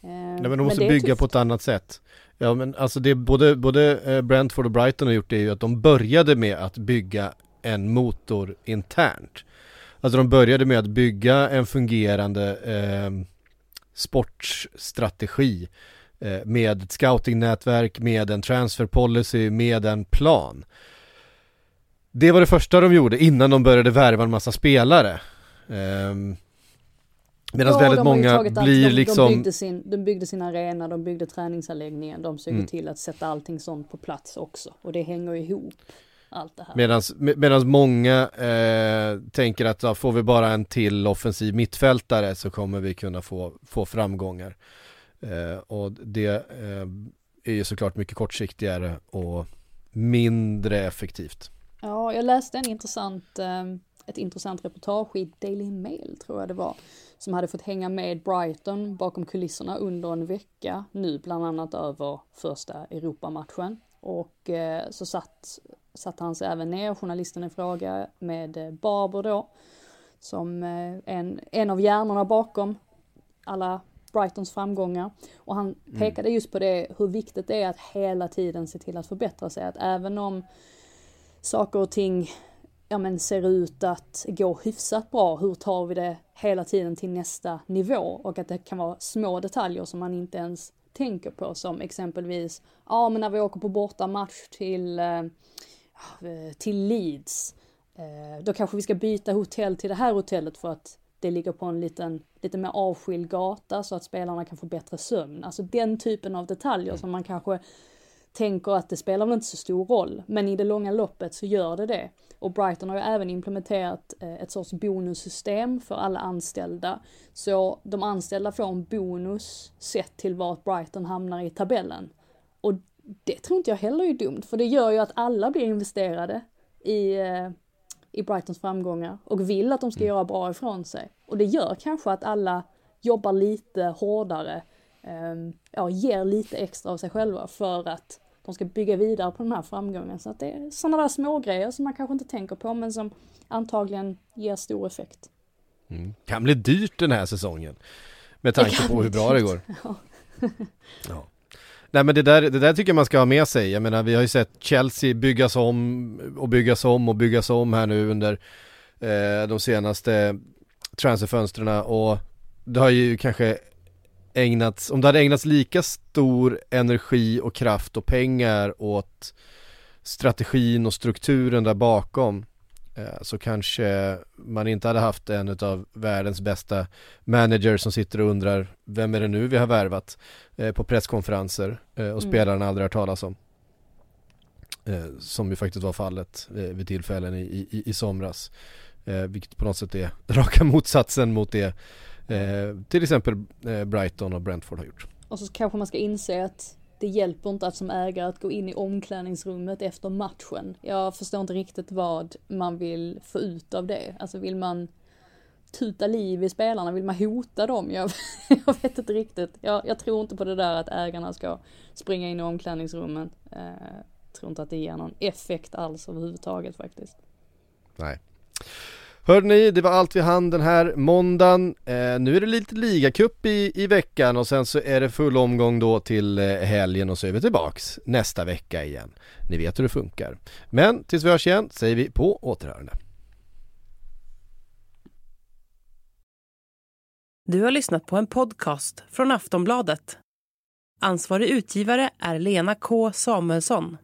Mm. Nej men de måste bygga tufft. på ett annat sätt. Ja men alltså det både, både eh, Brentford och Brighton har gjort det är ju att de började med att bygga en motor internt. Alltså de började med att bygga en fungerande eh, sportstrategi eh, med ett scoutingnätverk, med en transfer policy, med en plan. Det var det första de gjorde innan de började värva en massa spelare. Um, Medan ja, väldigt många blir de, liksom... De byggde, sin, de byggde sin arena, de byggde träningsanläggningen, de såg mm. till att sätta allting sånt på plats också. Och det hänger ihop. allt det här. Medan många eh, tänker att ja, får vi bara en till offensiv mittfältare så kommer vi kunna få, få framgångar. Eh, och det eh, är ju såklart mycket kortsiktigare och mindre effektivt. Ja, jag läste en intressant, eh, ett intressant reportage i Daily Mail tror jag det var, som hade fått hänga med Brighton bakom kulisserna under en vecka, nu bland annat över första Europamatchen. Och eh, så satt, satt han sig även ner, journalisten i fråga, med eh, Barber då, som en, en av hjärnorna bakom alla Brightons framgångar. Och han mm. pekade just på det, hur viktigt det är att hela tiden se till att förbättra sig. Att även om saker och ting ja, men ser ut att gå hyfsat bra, hur tar vi det hela tiden till nästa nivå? Och att det kan vara små detaljer som man inte ens tänker på som exempelvis, ja men när vi åker på bortamatch till, eh, eh, till Leeds, eh, då kanske vi ska byta hotell till det här hotellet för att det ligger på en liten, lite mer avskild gata så att spelarna kan få bättre sömn. Alltså den typen av detaljer som man kanske tänker att det spelar väl inte så stor roll, men i det långa loppet så gör det det. Och Brighton har ju även implementerat eh, ett sorts bonussystem för alla anställda. Så de anställda får en bonus sett till vart Brighton hamnar i tabellen. Och det tror inte jag heller är dumt, för det gör ju att alla blir investerade i, eh, i Brightons framgångar och vill att de ska mm. göra bra ifrån sig. Och det gör kanske att alla jobbar lite hårdare, ja, ger lite extra av sig själva för att de ska bygga vidare på den här framgången. Så att det är sådana där små grejer som man kanske inte tänker på men som antagligen ger stor effekt. Mm. Kan bli dyrt den här säsongen. Med tanke på hur bra det går. <laughs> Ja. ja. Nej men det där, det där tycker jag man ska ha med sig. Jag menar vi har ju sett Chelsea byggas om och byggas om och byggas om här nu under eh, de senaste transferfönstren och det har ju kanske ägnats, om det hade ägnats lika stor energi och kraft och pengar åt strategin och strukturen där bakom eh, så kanske man inte hade haft en av världens bästa managers som sitter och undrar vem är det nu vi har värvat eh, på presskonferenser eh, och mm. spelarna aldrig hört talas om. Som ju faktiskt var fallet vid tillfällen i, i, i somras. Vilket på något sätt är <laughs> raka motsatsen mot det eh, till exempel eh, Brighton och Brentford har gjort. Och så kanske man ska inse att det hjälper inte att som ägare att gå in i omklädningsrummet efter matchen. Jag förstår inte riktigt vad man vill få ut av det. Alltså vill man tuta liv i spelarna? Vill man hota dem? Jag, <laughs> jag vet inte riktigt. Jag, jag, tror inte på det där att ägarna ska springa in i omklädningsrummen. Eh, tror inte att det ger någon effekt alls överhuvudtaget faktiskt. Nej. Hörde ni, det var allt vi hann den här måndagen. Eh, nu är det lite ligacup i, i veckan och sen så är det full omgång då till eh, helgen och så är vi tillbaks nästa vecka igen. Ni vet hur det funkar. Men tills vi hörs igen säger vi på återhörande. Du har lyssnat på en podcast från Aftonbladet. Ansvarig utgivare är Lena K Samuelsson.